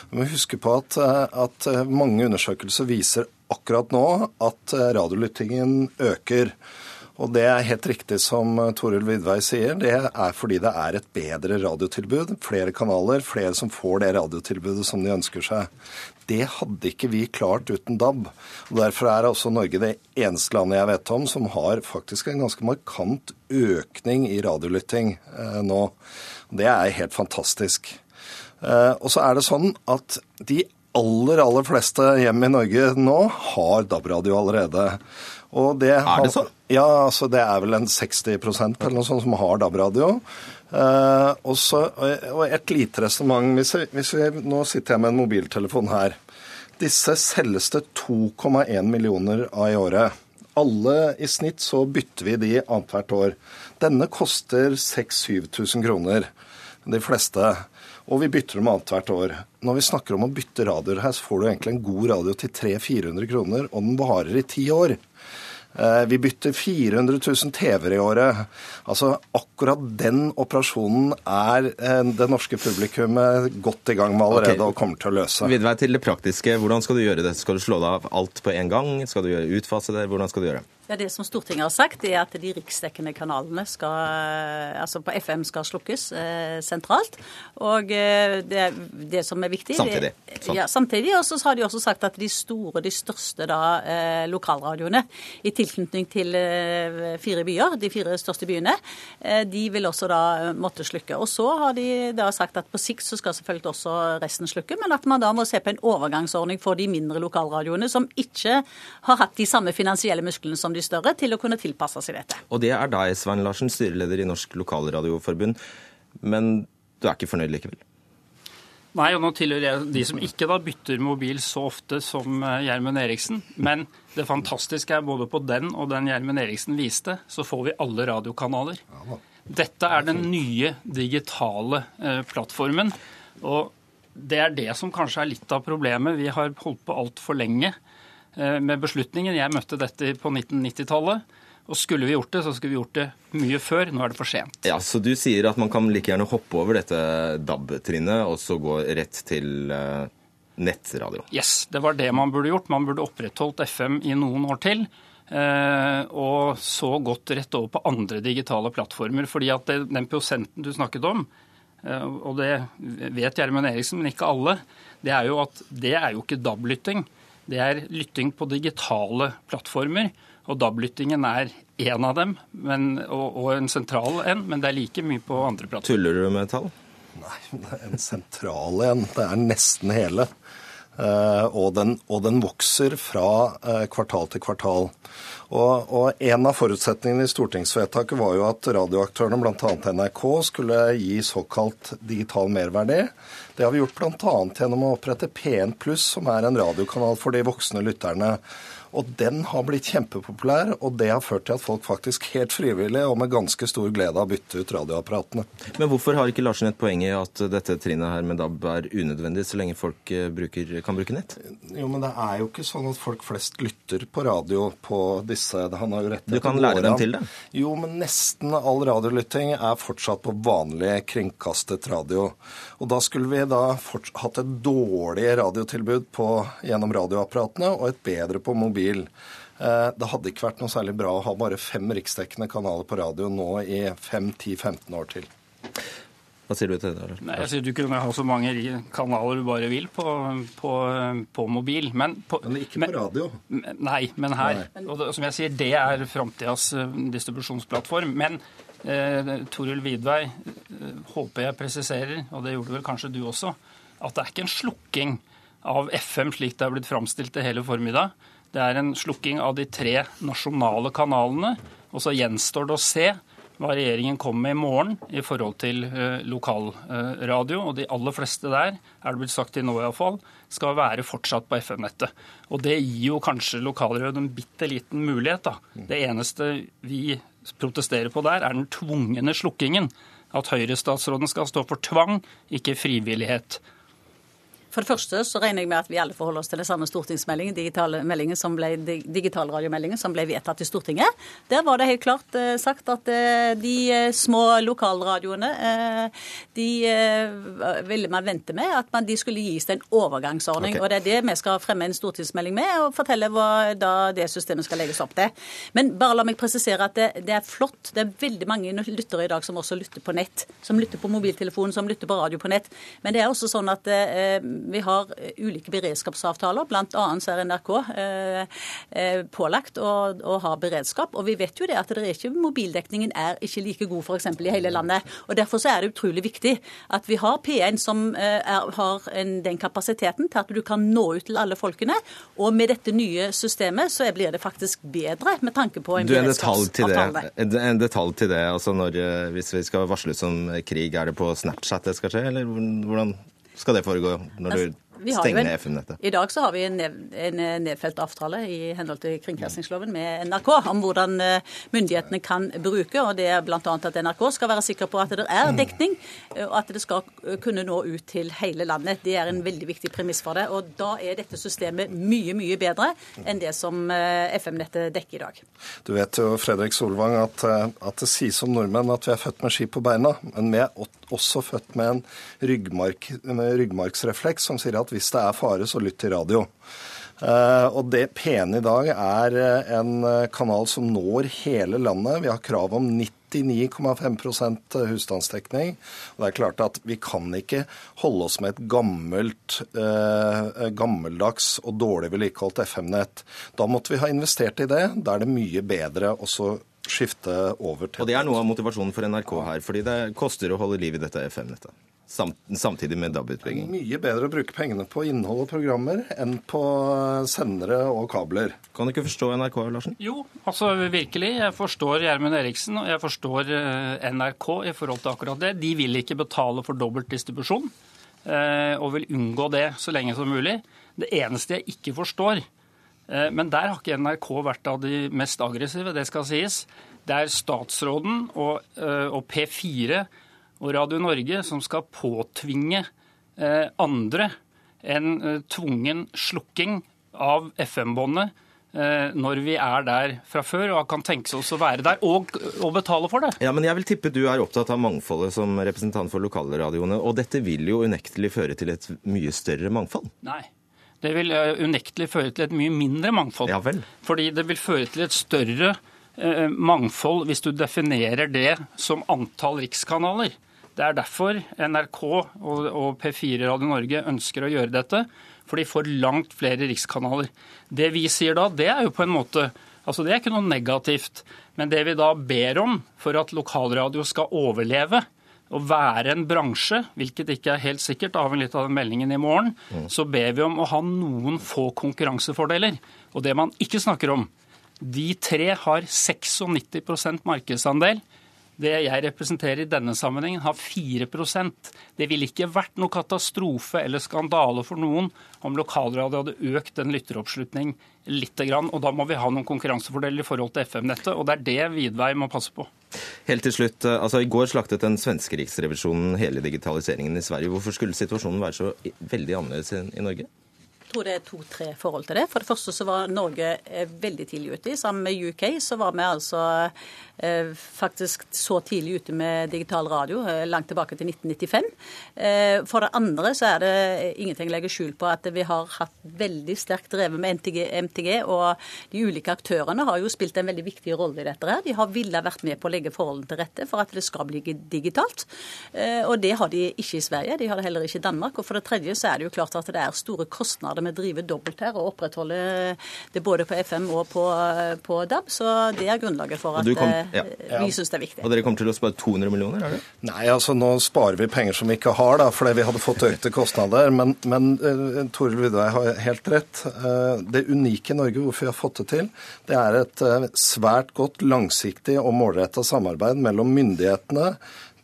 Vi må huske på at, eh, at eh, mange undersøkelser viser akkurat nå at radiolyttingen øker. Og det er helt riktig som Toril Vidvei sier, det er fordi det er et bedre radiotilbud. Flere kanaler, flere som får det radiotilbudet som de ønsker seg. Det hadde ikke vi klart uten DAB. Og Derfor er også Norge det eneste landet jeg vet om som har faktisk en ganske markant økning i radiolytting eh, nå. Det er helt fantastisk. Eh, og så er det sånn at de aller, aller fleste hjem i Norge nå har DAB-radio allerede. Det har, er det sånn? Ja, altså det er vel en 60% eller noe sånt som har DAB-radio. Eh, og et lite resonnement hvis, hvis, Nå sitter jeg med en mobiltelefon her. Disse selges det 2,1 millioner av i året. Alle i snitt så bytter vi de annethvert år. Denne koster 6000-7000 kroner, de fleste. Og vi bytter dem annethvert år. Når vi snakker om å bytte radioer her, så får du egentlig en god radio til 300-400 kroner, og den varer i ti år. Eh, vi bytter 400 000 TV-er i året. Altså, Akkurat den operasjonen er eh, det norske publikummet godt i gang med allerede okay. og kommer til å løse. Vidvei til det praktiske. Hvordan skal du gjøre det? Skal du slå deg av alt på en gang? Skal du utfase det? Hvordan skal du gjøre det? Ja, Det som Stortinget har sagt, er at de riksdekkende kanalene skal, altså på FM skal slukkes eh, sentralt. Og eh, det, det, som er viktig Samtidig. Det, Ja, samtidig. Og så har de også sagt at de store, de største da, eh, lokalradioene i tilknytning til eh, fire byer, de fire største byene, eh, de vil også da måtte slukke. Og så har de da sagt at på sikt så skal selvfølgelig også resten slukke, men at man da må se på en overgangsordning for de mindre lokalradioene som ikke har hatt de samme finansielle musklene som de de større til å kunne tilpasse seg dette. Og det er deg, Svein Larsen, styreleder i Norsk Lokalradioforbund. Men du er ikke fornøyd likevel? Nei, og nå tilhører jeg de som ikke da bytter mobil så ofte som eh, Gjermund Eriksen. Men det fantastiske er både på den og den Gjermund Eriksen viste, så får vi alle radiokanaler. Dette er den nye digitale eh, plattformen. Og det er det som kanskje er litt av problemet. Vi har holdt på altfor lenge med beslutningen. Jeg møtte dette på 1990-tallet. Og skulle vi gjort det, så skulle vi gjort det mye før. Nå er det for sent. Ja, Så du sier at man kan like gjerne hoppe over dette DAB-trinnet og så gå rett til uh, nettradio? Yes, det var det man burde gjort. Man burde opprettholdt FM i noen år til. Uh, og så gått rett over på andre digitale plattformer. fordi at den prosenten du snakket om, og det vet Gjermund Eriksen, men ikke alle, det er jo at det er jo ikke DAB-lytting det er lytting på digitale plattformer. Og DAB-lyttingen er én av dem, men, og, og, en sentral en, men det er like mye på andre plattformer. Tuller du med tall? Nei, det er en sentral en. Det er nesten hele. Uh, og, den, og, den, vokser fra uh, kvartal til kvartal. Og, og, En av forutsetningene i stortingsvedtaket var jo at radioaktørene, bl.a. NRK, skulle gi såkalt digital merverdi. Det har vi gjort bl.a. gjennom å opprette P1 Pluss, som er en radiokanal for de voksne lytterne. Og den har blitt kjempepopulær, og det har ført til at folk faktisk helt frivillig og med ganske stor glede har byttet ut radioapparatene. Men hvorfor har ikke Larsen et poeng i at dette trinnet her med DAB er unødvendig, så lenge folk eh, bruker, kan bruke nett? Jo, men det er jo ikke sånn at folk flest lytter på radio på disse Han har jo rett Du kan lære dem til det? Jo, men nesten all radiolytting er fortsatt på vanlig kringkastet radio. Og da skulle vi da hatt et dårlig radiotilbud på, gjennom radioapparatene og et bedre på mobil mobil. Eh, det hadde ikke vært noe særlig bra å ha bare fem riksdekkende kanaler på radio nå i 5-10-15 år til. Hva sier du til det? Nei, jeg sier Du kunne ha så mange kanaler du bare vil på, på, på mobil. Men, på, men ikke på radio? Nei, men her. Nei. Og det, som jeg sier, det er framtidas eh, distribusjonsplattform. Men eh, Toril Vidvei, eh, håper jeg presiserer, og det gjorde vel kanskje du også, at det er ikke en slukking av FM slik det er blitt framstilt det hele formiddag. Det er en slukking av de tre nasjonale kanalene. Og så gjenstår det å se hva regjeringen kommer med i morgen i forhold til uh, lokalradio. Og de aller fleste der, er det blitt sagt til nå iallfall, skal være fortsatt på FM-nettet. Og det gir jo kanskje lokalradio en bitte liten mulighet. da. Det eneste vi protesterer på der, er den tvungne slukkingen. At Høyre-statsråden skal stå for tvang, ikke frivillighet. For det første så regner jeg med at vi alle forholder oss til den samme stortingsmeldingen, digitale meldingen som ble, digitalradiomeldingen som ble vedtatt i Stortinget. Der var det helt klart eh, sagt at eh, de eh, små lokalradioene de ville man vente med, at man, de skulle gis en overgangsordning. Okay. Og det er det vi skal fremme en stortingsmelding med, og fortelle hva da det systemet skal legges opp til. Men bare la meg presisere at det, det er flott. Det er veldig mange lyttere i dag som også lytter på nett. Som lytter på mobiltelefon, som lytter på radio på nett. Men det er også sånn at vi har ulike beredskapsavtaler. Så er NRK eh, eh, pålagt å, å, ha beredskap. Og vi vet jo det at det er ikke, mobildekningen er ikke like god f.eks. i hele landet. Og Derfor så er det utrolig viktig at vi har P1 som eh, er, har en, den kapasiteten til at du kan nå ut til alle folkene. Og med dette nye systemet så blir det faktisk bedre med tanke på en du, en detalj til det. En detalj til det. altså når, eh, Hvis vi skal varsle som krig, er det på Snapchat det skal skje, eller hvordan skal det foregå når du stenge ned FM-nettet? I dag så har vi en, en nedfelt avtale i henhold til kringkastingsloven med NRK om hvordan eh, myndighetene kan bruke, og det er bl.a. at NRK skal være sikker på at det er dekning, eh, og at det skal kunne nå ut til hele landet. Det er en veldig viktig premiss for det. Og da er dette systemet mye, mye bedre enn det som eh, FM-nettet dekker i dag. Du vet jo, Fredrik Solvang, at, at det sies om nordmenn at vi er født med ski på beina, men vi er også født med en ryggmark, med ryggmarksrefleks som sier at at hvis det er fare, så lytt til radio. Uh, og det pene i dag er eh, en eh, kanal som når hele landet. Vi har krav om 99,5 husstandsdekning. Og det er klart at vi kan ikke holde oss med et gammelt, gammeldags og dårlig vedlikeholdt FM-nett. Da måtte vi ha investert i det. Da er det mye bedre også skifte over til Og det er noe av motivasjonen for NRK her, fordi det koster å holde liv i dette FM-nettet samtidig med DAB-utbygging? Mye bedre å bruke pengene på innhold og programmer enn på sendere og kabler. Kan du ikke forstå NRK, Larsen? Jo, altså virkelig. Jeg forstår Gjermund Eriksen og jeg forstår eh, NRK i forhold til akkurat det. De vil ikke betale for dobbelt distribusjon eh, og vil unngå det så lenge som mulig. Det eneste jeg ikke forstår, eh, men der har ikke NRK vært av de mest aggressive, det skal sies. Det er statsråden og, og P4 og Radio Norge som skal påtvinge eh, andre en eh, tvungen slukking av FM-båndet eh, når vi er der fra før og kan tenke oss å være der, og, og, betale for det. Ja, men Jeg vil tippe du er opptatt av mangfoldet som representant for lokalradioene. Og dette vil jo unektelig føre til et mye større mangfold? Nei. Det vil unektelig føre til et mye mindre mangfold. Ja vel. Fordi det vil føre til et større mangfold hvis du definerer det som antall rikskanaler. Det er derfor NRK og P4 Radio Norge ønsker å gjøre dette. For de får langt flere rikskanaler. Det vi sier da, det er jo på en måte Altså Det er ikke noe negativt. Men det vi da ber om for at lokalradio skal overleve, og være en bransje, hvilket ikke er helt sikkert, avhengig litt av den meldingen i morgen, mm. så ber vi om å ha noen få konkurransefordeler. Og det man ikke snakker om, de tre har 96% markedsandel. Det jeg representerer i denne sammenhengen, har 4% Det ville ikke vært noe katastrofe eller skandale for noen om lokalradio hadde økt den lytteroppslutning litt. Og da må vi ha noen konkurransefordeler i forhold til FM-nettet, og det er det Vidvei må passe på. Helt til slutt, eh, altså I går slaktet den svenske riksrevisjonen hele digitaliseringen i Sverige. Hvorfor skulle situasjonen være så veldig annerledes i Norge? Jeg tror det er to-tre forhold til det. For det første så var Norge eh, veldig tidlig ute. Sammen med UK så var vi altså faktisk så tidlig ute med digital radio, eh, langt tilbake til 1995. Eh, for det andre så er det ingenting å legge skjul på at vi har hatt veldig sterkt drevet med MTG, MTG, og de ulike aktørene har jo spilt en veldig viktig rolle i dette. her. De har villet vært med på å legge forholdene til rette for at det skal bli digitalt. Og det har de ikke i Sverige, de har det heller ikke i Danmark. Og for det tredje så er det jo klart at det er store kostnader med å drive dobbelt her og opprettholde det både på FM og på, på DAB. Så det er grunnlaget for at ja. vi syns det er viktig. Og dere kommer til å spare 200 millioner, er det? Nei, altså nå sparer vi penger som vi ikke har, da, fordi vi hadde fått økte kostnader. Men, men uh, Toril Vidvei har helt rett. Uh, det unike i Norge, hvorfor vi har fått det til, det er et uh, svært godt langsiktig og målretta samarbeid mellom myndighetene,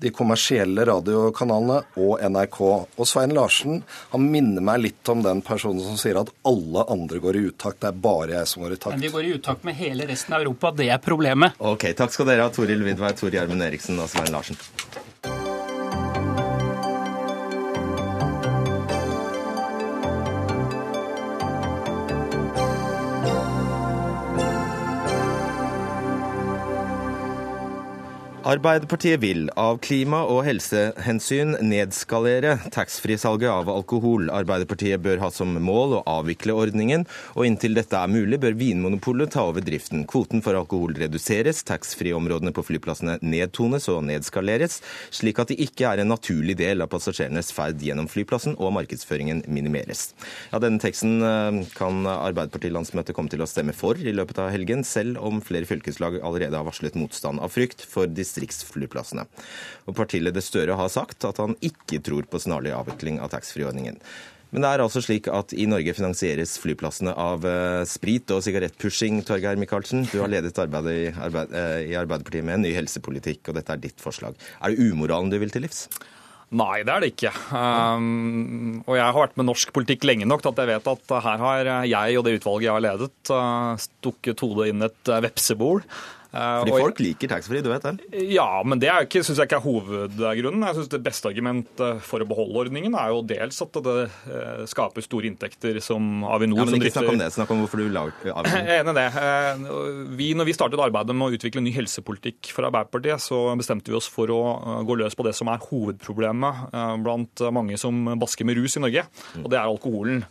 de kommersielle radiokanalene og NRK. Og Svein Larsen han minner meg litt om den personen som sier at alle andre går i utakt, det er bare jeg som går i takt. Men vi går i utakt med hele resten av Europa, det er problemet. Ok, Takk skal dere ha, Toril Vidvei, Tor Gjermund Eriksen og Svein Larsen. Arbeiderpartiet vil av klima- og helsehensyn nedskalere taxfree-salget av alkohol. Arbeiderpartiet bør ha som mål å avvikle ordningen, og inntil dette er mulig, bør Vinmonopolet ta over driften. Kvoten for alkohol reduseres, taxfree-områdene på flyplassene nedtones og nedskaleres, slik at de ikke er en naturlig del av passasjerenes ferd gjennom flyplassen, og markedsføringen minimeres. Ja, denne teksten kan kan Arbeiderpartilandsmøtet komme til å stemme for i løpet av helgen, selv om flere fylkeslag allerede har varslet motstand av frykt for distriktene distriktsflyplassene. Og Partileder Støre har sagt at han ikke tror på snarlig avvikling av taxfree-ordningen. Men det er altså slik at i Norge finansieres flyplassene av uh, sprit og sigarettpushing. Torgeir Micaelsen, du har ledet arbeidet i, arbeid, uh, i Arbeiderpartiet med en ny helsepolitikk, og dette er ditt forslag. Er det umoralen du vil til livs? Nei, det er det ikke. Um, og jeg har vært med norsk politikk lenge nok til at jeg vet at her har jeg og det utvalget jeg har ledet, uh, stukket hodet inn et vepsebol. Eh, Fordi folk liker taxfree, du vet det? Ja, men det syns jeg ikke er hovedgrunnen. Jeg synes Det beste argumentet for å beholde ordningen er jo dels at det eh, skaper store inntekter som Avinor ja, men ikke snakk om det, snakk om hvorfor du lager [LAUGHS] Avinor. Jeg er enig i det. Eh, vi, når vi startet arbeidet med å utvikle ny helsepolitikk for Arbeiderpartiet, så bestemte vi oss for å gå løs på det som er hovedproblemet blant mange som basker med rus i Norge, og det er alkoholen.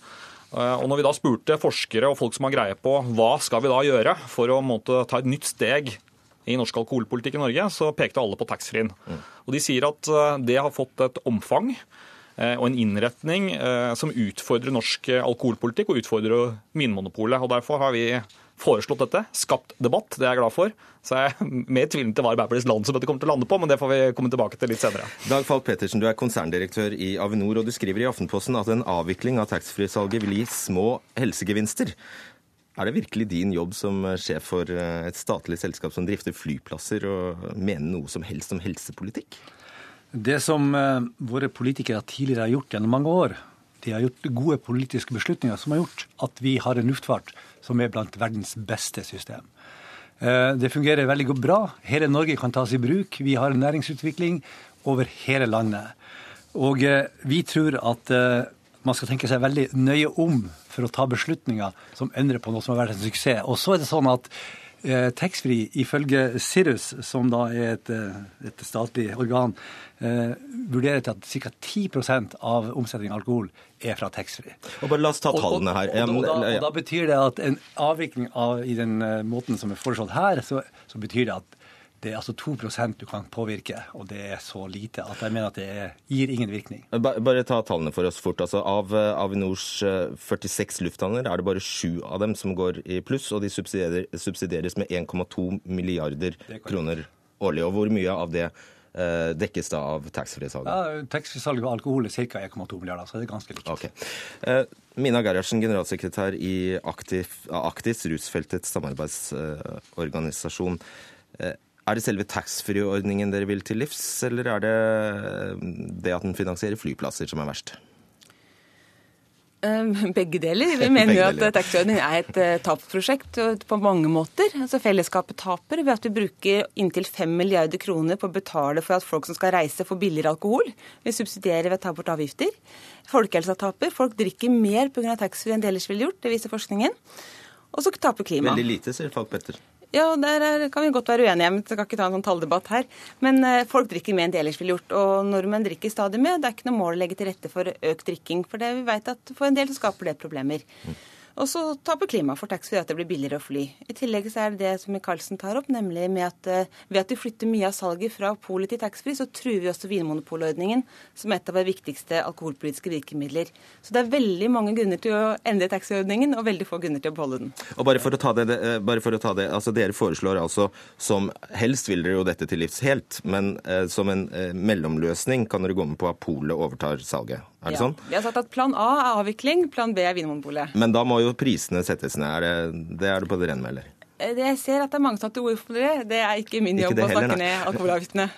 Eh, og når vi da spurte forskere og folk som har greie på hva skal vi da gjøre for å måtte, ta et nytt steg i norsk alkoholpolitikk i Norge, så pekte alle på taxfree-en. Mm. Og de sier at eh, det har fått et omfang eh, og en innretning som utfordrer norsk alkoholpolitikk og utfordrer Vinmonopolet. Og Derfor har vi foreslått dette, skapt debatt, det er jeg glad for. Så jeg er mer tvilende til hva Arbeiderpartiets landsmøte kommer til å lande på, men det får vi komme tilbake til litt senere. Dag Falk Pettersen, du er konserndirektør i Avinor, og du skriver i Aftenposten at en avvikling av taxfree-salget vil gi små helsegevinster. Er det virkelig din jobb som sjef for eh, et statlig selskap som drifter flyplasser, å mene noe som helst om helsepolitikk? Det som uh, våre politikere tidligere har gjort gjennom mange år, de har gjort gode politiske beslutninger som har gjort at vi har en luftfart som er blant verdens beste system. Eh, det fungerer veldig bra. Hele Norge kan tas i bruk. Vi har en næringsutvikling over hele landet. Og eh, vi tror at eh, man skal tenke seg veldig nøye om for å ta beslutninger som endrer på noe som har vært en suksess. Og så er det sånn at eh, taxfree, ifølge Sirus, som da er et, et statlig organ, eh, vurderer til at ca. 10% av omsetningen av alkohol er fra taxfree. La oss ta tallene her. Og, og, og, da, og, da, betyr det at en avvikling av, i den uh, måten som er foreslått her, så, så, betyr det at det er altså 2% du kan påvirke, og det er så lite at jeg mener at det gir ingen virkning. Bare ta tallene for oss fort. Altså, av uh, Avinors uh, 46 lufthavner er det bare sju av dem som går i pluss, og de subsidieres med 1,2 milliarder kroner årlig. Og hvor mye av det Eh, dekkes da av taxfree-salget? Ja, Taxfree-salget av alkohol er ca. 1,2 milliarder, så det er ganske likt. Okay. Eh, Mina Gerhardsen, generalsekretær i Aktis, rusfeltets samarbeidsorganisasjon. Eh, er det selve taxfree-ordningen dere vil til livs, eller er det det at den finansierer flyplasser som er verst? Ehm, begge deler. Vi [LAUGHS] mener jo at taxiordningen er et uh, tapsprosjekt på mange måter. Altså Fellesskapet taper ved at vi bruker inntil 5 milliarder kroner på å betale for at folk som skal reise, får billigere alkohol. Vi subsidierer ved å ta bort avgifter. Folkehelsa taper. Folk drikker mer pga. taxfree enn de ellers ville gjort. Det viser forskningen. Og så taper klimaet. Veldig lite, sier Falk Petter. Ja, der kan vi godt være uenige, men skal ikke ta en sånn talldebatt her. Men eh, folk drikker mer enn de ellers ville gjort. Og nordmenn drikker stadig mer. Det er ikke noe mål å legge til rette for økt drikking. For det vi vet at for en del så skaper det problemer. Mm. Og så taper klimaet for taxfree at det blir billigere å fly. I tillegg så er det det som Michaelsen tar opp, nemlig at uh, ved at vi flytter mye av salget fra polet til taxfree, så truer vi også vinmonopolordningen som er et av våre viktigste alkoholpolitiske virkemidler. Så det er veldig mange grunner til å endre taxfree-ordningen, og veldig få grunner til å beholde den. Og bare for å ta det, eh, bare for å ta det altså Dere foreslår altså som helst vil dere jo dette til livs helt, men eh, som en eh, mellomløsning kan dere gå med på at polet overtar salget. Er det ja. sånn? Vi har sagt at plan A er avvikling, plan B er Vinmonopolet. Men da må jo prisene settes ned. Er det, det er du på det rene med, eller? Eh, jeg ser at det er mange som har tatt til orde for det. Det er ikke min jobb ikke å snakke ned alkoholavgiftene.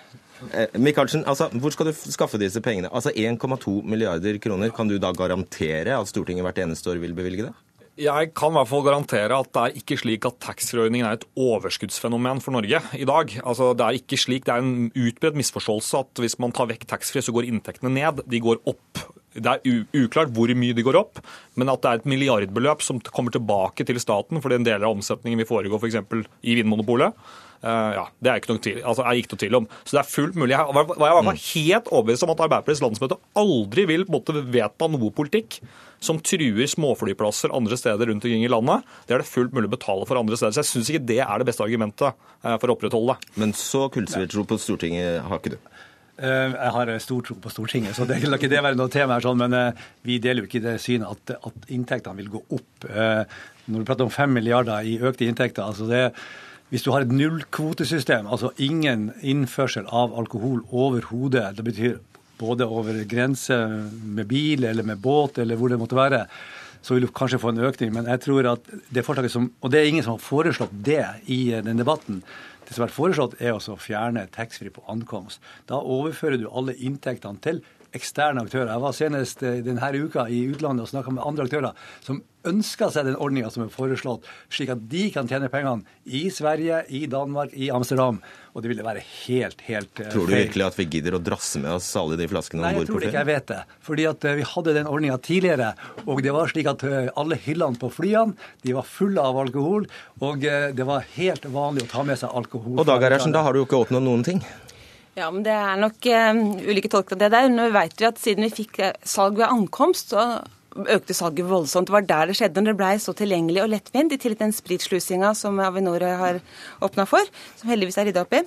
Eh, Michaelsen, altså, hvor skal du skaffe disse pengene? Altså 1,2 milliarder kroner. Kan du da garantere at Stortinget hvert eneste år vil bevilge det? Jeg kan i hvert fall garantere at det er ikke slik at taxfree-ordningen er et overskuddsfenomen for Norge i dag. Altså, det er ikke slik, det er en utbredt misforståelse at hvis man tar vekk taxfree, så går inntektene ned. De går opp det er uklart hvor mye de går opp, men at det er et milliardbeløp som kommer tilbake til staten fordi en del av omsetningen vil foregå f.eks. For i Vinmonopolet. Uh, ja, Det er ikke noe tvil, altså, jeg gikk noe tvil om. Så det er fullt mulig. Jeg var, jeg var helt overbevist om at Arbeiderpartiets landsmøte aldri vil måtte vedta noe politikk som truer småflyplasser andre steder rundt omkring i landet. Det er det fullt mulig å betale for andre steder. Så jeg syns ikke det er det beste argumentet uh, for å opprettholde det. Men så kullsviertro på Stortinget har ikke du? Eh, jeg har stor tro på Stortinget, så det kan ikke det være noe tema her. sånn, Men vi deler jo ikke det synet at, at inntektene vil gå opp. Når du prater om 5 milliarder i økte inntekter, altså det hvis du har et nullkvotesystem, altså ingen innførsel av alkohol overhodet, det betyr både over grense med bil eller med båt eller hvor det måtte være, så vil du kanskje få en økning. Men jeg tror at det forslaget som Og det er ingen som har foreslått det i den debatten. Det som vært foreslått, er å fjerne taxfree på ankomst. Da overfører du alle inntektene til eksterne aktører. Jeg var senest eh, denne uka i utlandet og snakka med andre aktører som ønsker seg den ordninga som er foreslått, slik at de kan tjene pengene i Sverige, i Danmark, i Amsterdam. Og det ville være helt, helt feil. Tror du virkelig at vi gidder å drasse med oss alle de flaskene om bord på flyet? Nei, jeg tror ikke jeg vet det. Fordi at eh, vi hadde den ordninga tidligere, og det var slik at eh, alle hyllene på flyene de var fulle av alkohol, og det var helt vanlig å ta med seg alkohol. Og Dag Gerhardsen, da har du jo ikke oppnådd noen ting? Ja, men Det er nok uh, ulike tolkninger av det der. Nå vet vi at Siden vi fikk salg ved ankomst, så økte salget voldsomt. Det var der det skjedde, når det ble så tilgjengelig og lettvint, i tillegg til den spritslusinga som Avinor har åpna for, som heldigvis er rydda opp i.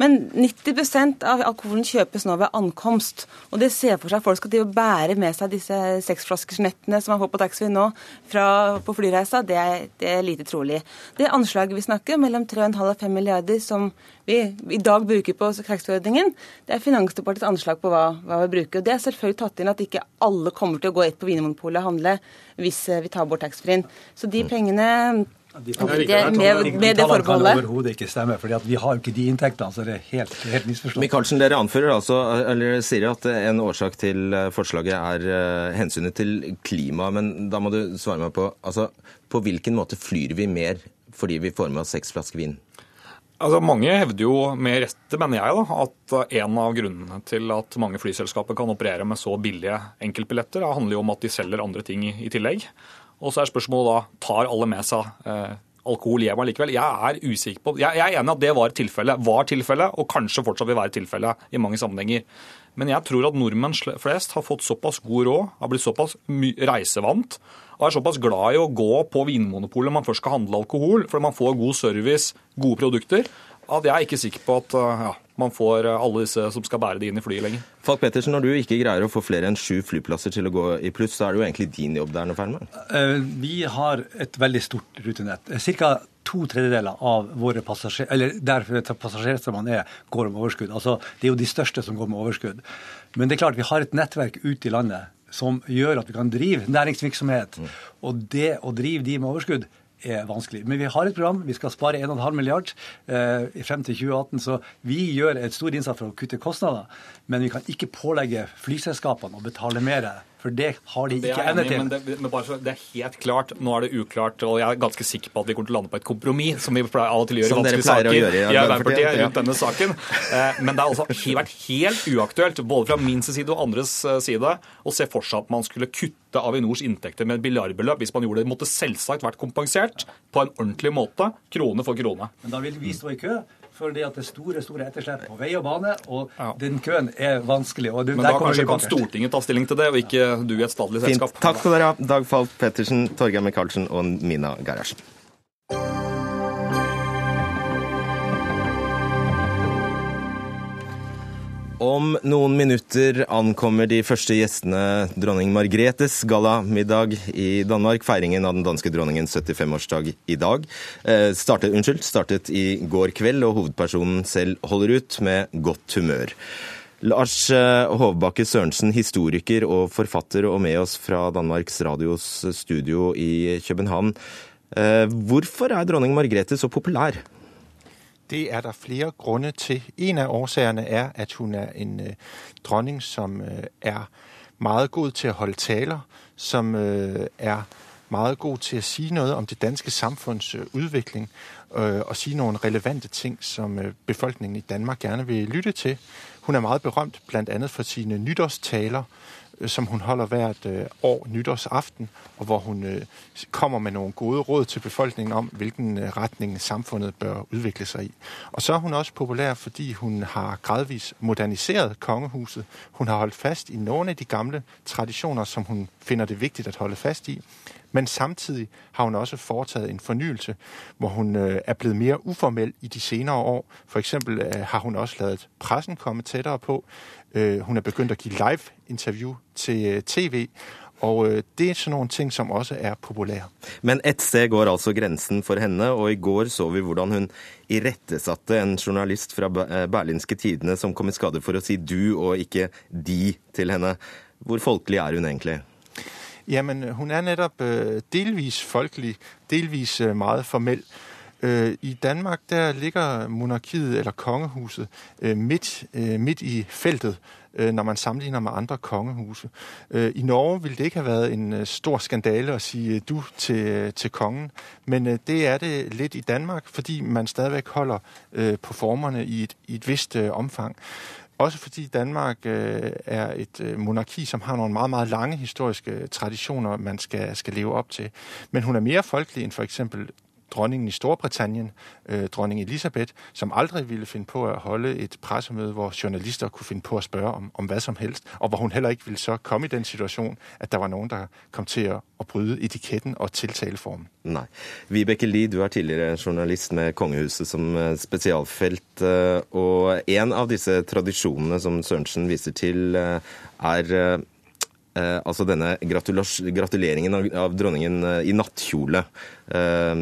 Men 90% av alkoholen kjøpes nå ved ankomst. Og det ser for seg at folk skal til å bære med seg disse seksflaskersnettene som man får på taxfree nå, fra, på flyreisa. Det er, det er, lite trolig. Det anslaget vi snakker, mellom 3,5 og 5 milliarder som vi i dag bruker på taxfree-ordningen, det er Finansdepartementets anslag på hva, hva vi bruker. Og Det er selvfølgelig tatt inn at ikke alle kommer til å gå rett på Vinmonopolet og handle hvis eh, vi tar bort taxfree-en. Så de pengene de med, med, det forbeholdet. kan overhodet ikke stemme, for vi har jo ikke de inntektene. så det er helt, helt misforstått. Michaelsen, dere anfører altså, eller sier at en årsak til eh, forslaget er uh, hensynet til klima. Men da må du svare meg på altså, på hvilken måte flyr vi mer fordi vi får med oss seks flasker vin? Altså, mange hevder jo med rette, mener jeg, da, at en av grunnene til at mange flyselskaper kan operere med så billige enkeltbilletter, da, handler jo om at de selger andre ting i, i tillegg. Og så er spørsmålet da tar alle med seg eh, alkohol hjem allikevel. Jeg er usikker på Jeg, jeg er enig i at det var tilfellet, var tilfellet, og kanskje fortsatt vil være tilfellet i mange sammenhenger. Men jeg tror at nordmenn flest har fått såpass god råd, har blitt såpass reisevant og er såpass glad i å gå på Vinmonopolet når man først skal handle alkohol, fordi man får god service, gode produkter, at jeg er ikke sikker på at ja, man får alle disse som skal bære det inn i flyet lenger. Falk Pettersen, Når du ikke greier å få flere enn sju flyplasser til å gå i pluss, så er det jo egentlig din jobb det er noe feil med? Eh, vi har et veldig stort rutenett. Cirka to tredjedeler av våre passasjer, eller der passasjerstrømmene er, går med overskudd. Altså, Det er jo de største som går med overskudd. Men det er klart vi har et nettverk ute i landet som gjør at vi kan drive næringsvirksomhet. Mm. Og det å drive de med overskudd er vanskelig. Men vi har et program. Vi skal spare 1,5 milliard eh, frem til 2018. Så vi gjør et stor innsats for å kutte kostnader. Men vi kan ikke pålegge flyselskapene å betale mer for det har de ikke evne til. Men det, men bare, det, er helt klart, nå er det uklart, og jeg er ganske sikker på at vi kommer til å lande på et kompromiss, som vi pleier av og til gjør i vanskelige saker gjøre, i Arbeiderpartiet rundt denne saken. Eh, men det har altså vært helt uaktuelt, både fra min side og andres eh, side, å se for seg at man skulle kutte Avinors inntekter med et milliardbeløp. Hvis man gjorde det, det måtte selvsagt vært kompensert på en ordentlig måte, krone for krone. Men da vil vi stå i kø fordi at det er store store etterslep på vei og bane, og ja. den køen er vanskelig. og Men da kanskje kan Stortinget ta stilling til det, og ikke du i et statlig selskap. Takk skal dere ha, Dag Falk Pettersen, Torgeir Micaelsen og Mina Gerhardsen. Om noen minutter ankommer de første gjestene dronning Margretes gallamiddag i Danmark. Feiringen av den danske dronningens 75-årsdag i dag. Eh, startet, unnskyld, startet i går kveld, og hovedpersonen selv holder ut med godt humør. Lars eh, Hovbakke Sørensen, historiker og forfatter, og med oss fra Danmarks Radios studio i København. Eh, hvorfor er dronning Margrethe så populær? Det er der flere grunde til. En av årsagene er, at hun er en øh, dronning, som er meget god til å holde taler, som er meget god til å si noe om det danske samfunns utvikling, og si noen relevante ting, som befolkningen i Danmark gerne vil lytte til. Hun er meget berømt bl.a. for sine nytårstaler, Øh, som hun holder hvert øh, år nytårsaften, og hvor hun øh, kommer med noen gode råd til befolkningen om, hvilken retning samfunnet bør utvikle seg i. Og så er hun også populær, fordi hun har gradvis moderniseret kongehuset. Hun har holdt fast i noen av de gamle tradisjoner som hun finner det viktig å holde fast i. Men samtidig har hun også foretaget en fornyelse, hvor hun er blevet mer uformel i de senere år. For eksempel har hun også lavet pressen komme tettere på. Øh, hun er begyndt at give live-interview til øh, TV. Og øh, det er sådan ting som også er populære. Men et sted går altså grensen for henne, og i går så vi hvordan hun irettesatte en journalist fra Berlinske Tidene som kom i skade for å si du og ikke de til henne. Hvor folkelig er hun egentlig? Jamen, hun er nettopp delvis folkelig, delvis meget formell. Øh, I Danmark der ligger monarkiet, eller kongehuset, øh, midt, øh, midt i feltet, når man sammenligner med andre kongehuse. I Norge ville det ikke have været en stor skandale å si du til, til kongen, men det er det litt i Danmark, fordi man stadigvæk holder på formerne i et, i et visst omfang. Også fordi Danmark er et monarki som har noen meget, meget lange historiske tradisjoner man skal, skal leve opp til. Men hun er mer folkelig enn f.eks dronningen i Storbritannien, øh, dronning Elisabeth, som aldri ville finne på å holde et pressemøte hvor journalister kunne finne på å spørre om, om hva som helst, og hvor hun heller ikke ville så komme i den situasjonen at det var noen der kom til å, å bryte etiketten og tiltaleformen. Nei. Vibeke Lie, du er tidligere journalist med kongehuset som øh, spesialfelt, øh, og en av disse tradisjonene som Sørensen viser til, er Eh, altså denne gratuleringen av, av, dronningen eh, i nattkjole. Eh,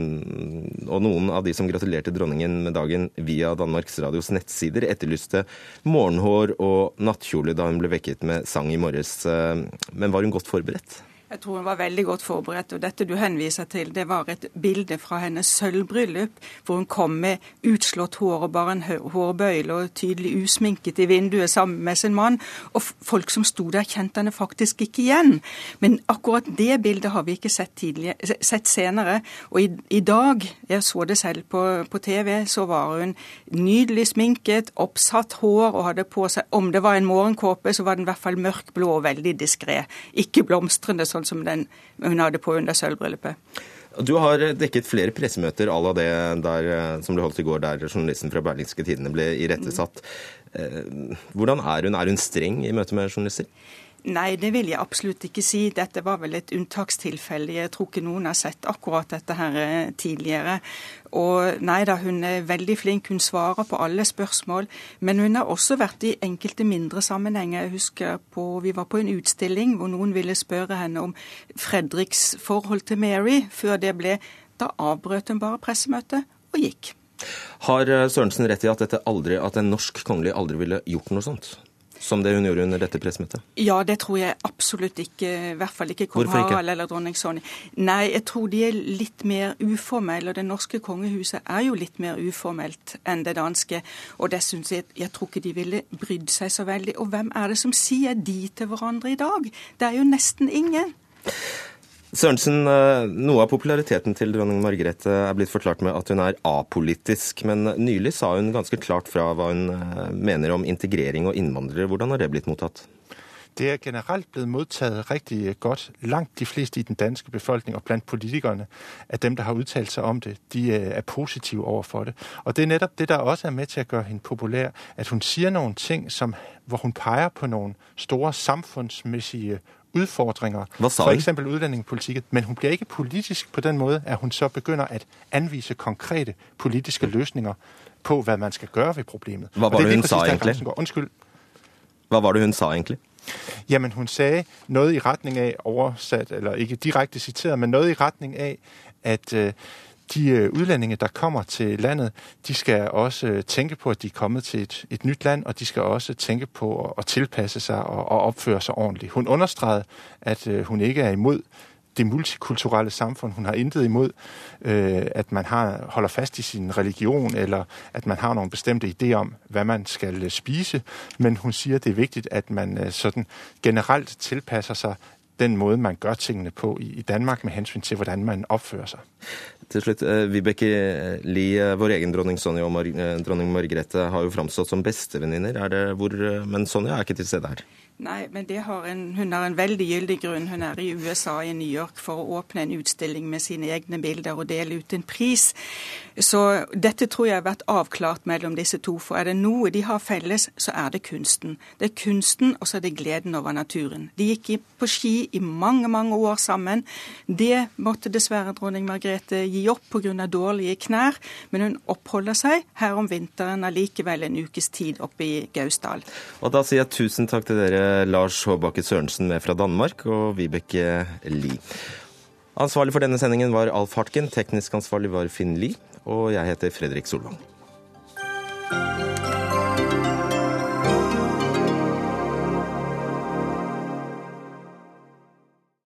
og noen av de som gratulerte dronningen med dagen via Danmarks Radios nettsider, etterlyste morgenhår og nattkjole da hun ble vekket med sang i morges. Eh, men var hun godt forberedt? Jeg tror hun var veldig godt forberedt. og Dette du henviser til, det var et bilde fra hennes sølvbryllup, hvor hun kom med utslått hår og bare en hårbøyle og tydelig usminket i vinduet sammen med sin mann. Og folk som sto der, kjente henne faktisk ikke igjen. Men akkurat det bildet har vi ikke sett, sett senere. Og i, i, dag, jeg så det selv på, på, TV, så var hun nydelig sminket, oppsatt hår og hadde på seg Om det var en morgenkåpe, så var den i hvert fall mørkblå og veldig diskré. Ikke blomstrende sånn som den hun hadde på under sølvbryllupet. Du har dekket flere pressemøter à la det der, som ble holdt i går, der journalisten fra Berlingske Tidene ble irettesatt. Eh, hvordan er hun? Er hun streng i møte med journalister? Nei, det vil jeg absolutt ikke si. Dette var vel et unntakstilfelle. Jeg tror ikke noen har sett akkurat dette her eh, tidligere. Og nei da, hun er veldig flink. Hun svarer på alle spørsmål. Men hun har også vært i enkelte mindre sammenhenger. Jeg husker på, vi var på en utstilling hvor noen ville spørre henne om Fredriks forhold til Mary før det ble Da avbrøt hun bare pressemøtet og gikk. Har eh, Sørensen rett i at, aldri, at en norsk kongelig aldri ville gjort noe sånt? Som det hun gjorde under dette pressmøtet? Ja, det tror jeg absolutt ikke. I hvert fall ikke kong Harald eller dronning Sonny. Nei, jeg tror de er litt mer uformelle. Og det norske kongehuset er jo litt mer uformelt enn det danske. Og det syns jeg Jeg tror ikke de ville brydd seg så veldig. Og hvem er det som sier de til hverandre i dag? Det er jo nesten ingen. Sørensen, eh, noe av populariteten til dronning Margrethe er blitt forklart med at hun er apolitisk, men nylig sa hun ganske klart fra hva hun eh, mener om integrering og innvandrere. Hvordan har det blitt mottatt? Det er generelt blitt mottatt riktig godt. Langt de fleste i den danske befolkning og blant politikerne av dem der har uttalt seg om det, de er positive overfor det. Og Det er nettopp det der også er med til å gjøre henne populær. At hun sier noen ting som, hvor hun peker på noen store samfunnsmessige udfordringer, for eksempel udlændingepolitikken, men hun bliver ikke politisk på den måde, at hun så begynder at anvise konkrete politiske løsninger på, hvad man skal gøre ved problemet. Hva var det, det hun sa egentlig? Undskyld. Hva var det hun sa egentlig? Jamen, hun sagde noget i retning af, oversat, eller ikke direkte citeret, men noget i retning af, at øh, de øh, udlændinge, der kommer til landet, de skal også øh, tænke på, at de er kommet til et, et nytt land, og de skal også tænke på at, at tilpasse seg og, og oppføre seg ordentlig. Hun understregede, at øh, hun ikke er imod det multikulturelle samfunn. Hun har intet imod, øh, at man har, holder fast i sin religion, eller at man har noen bestemte ideer om, hva man skal spise. Men hun sier det er viktig at man sådan generelt tilpasser sig den måten man gjør tingene på i Danmark med hensyn til hvordan man oppfører seg. Til slutt, eh, Vibeke Lie, vår egen dronning Sonja og dronning Margrethe har jo framstått som bestevenninner. Men Sonja er ikke til stede her. Nei, men en, hun har en veldig gyldig grunn. Hun er i USA, i New York, for å åpne en utstilling med sine egne bilder og dele ut en pris. Så dette tror jeg har vært avklart mellom disse to. For er det noe de har felles, så er det kunsten. Det er kunsten, og så er det gleden over naturen. De gikk på ski i mange, mange år sammen. Det måtte dessverre dronning Margrethe gi opp pga. dårlige knær, men hun oppholder seg her om vinteren allikevel en ukes tid oppe i Gausdal. Og da sier jeg tusen takk til dere Lars Håbakke Sørensen med fra Danmark og Vibeke Lie. Ansvarlig for denne sendingen var Alf Hartken, teknisk ansvarlig var Finn Lie, og jeg heter Fredrik Solvang.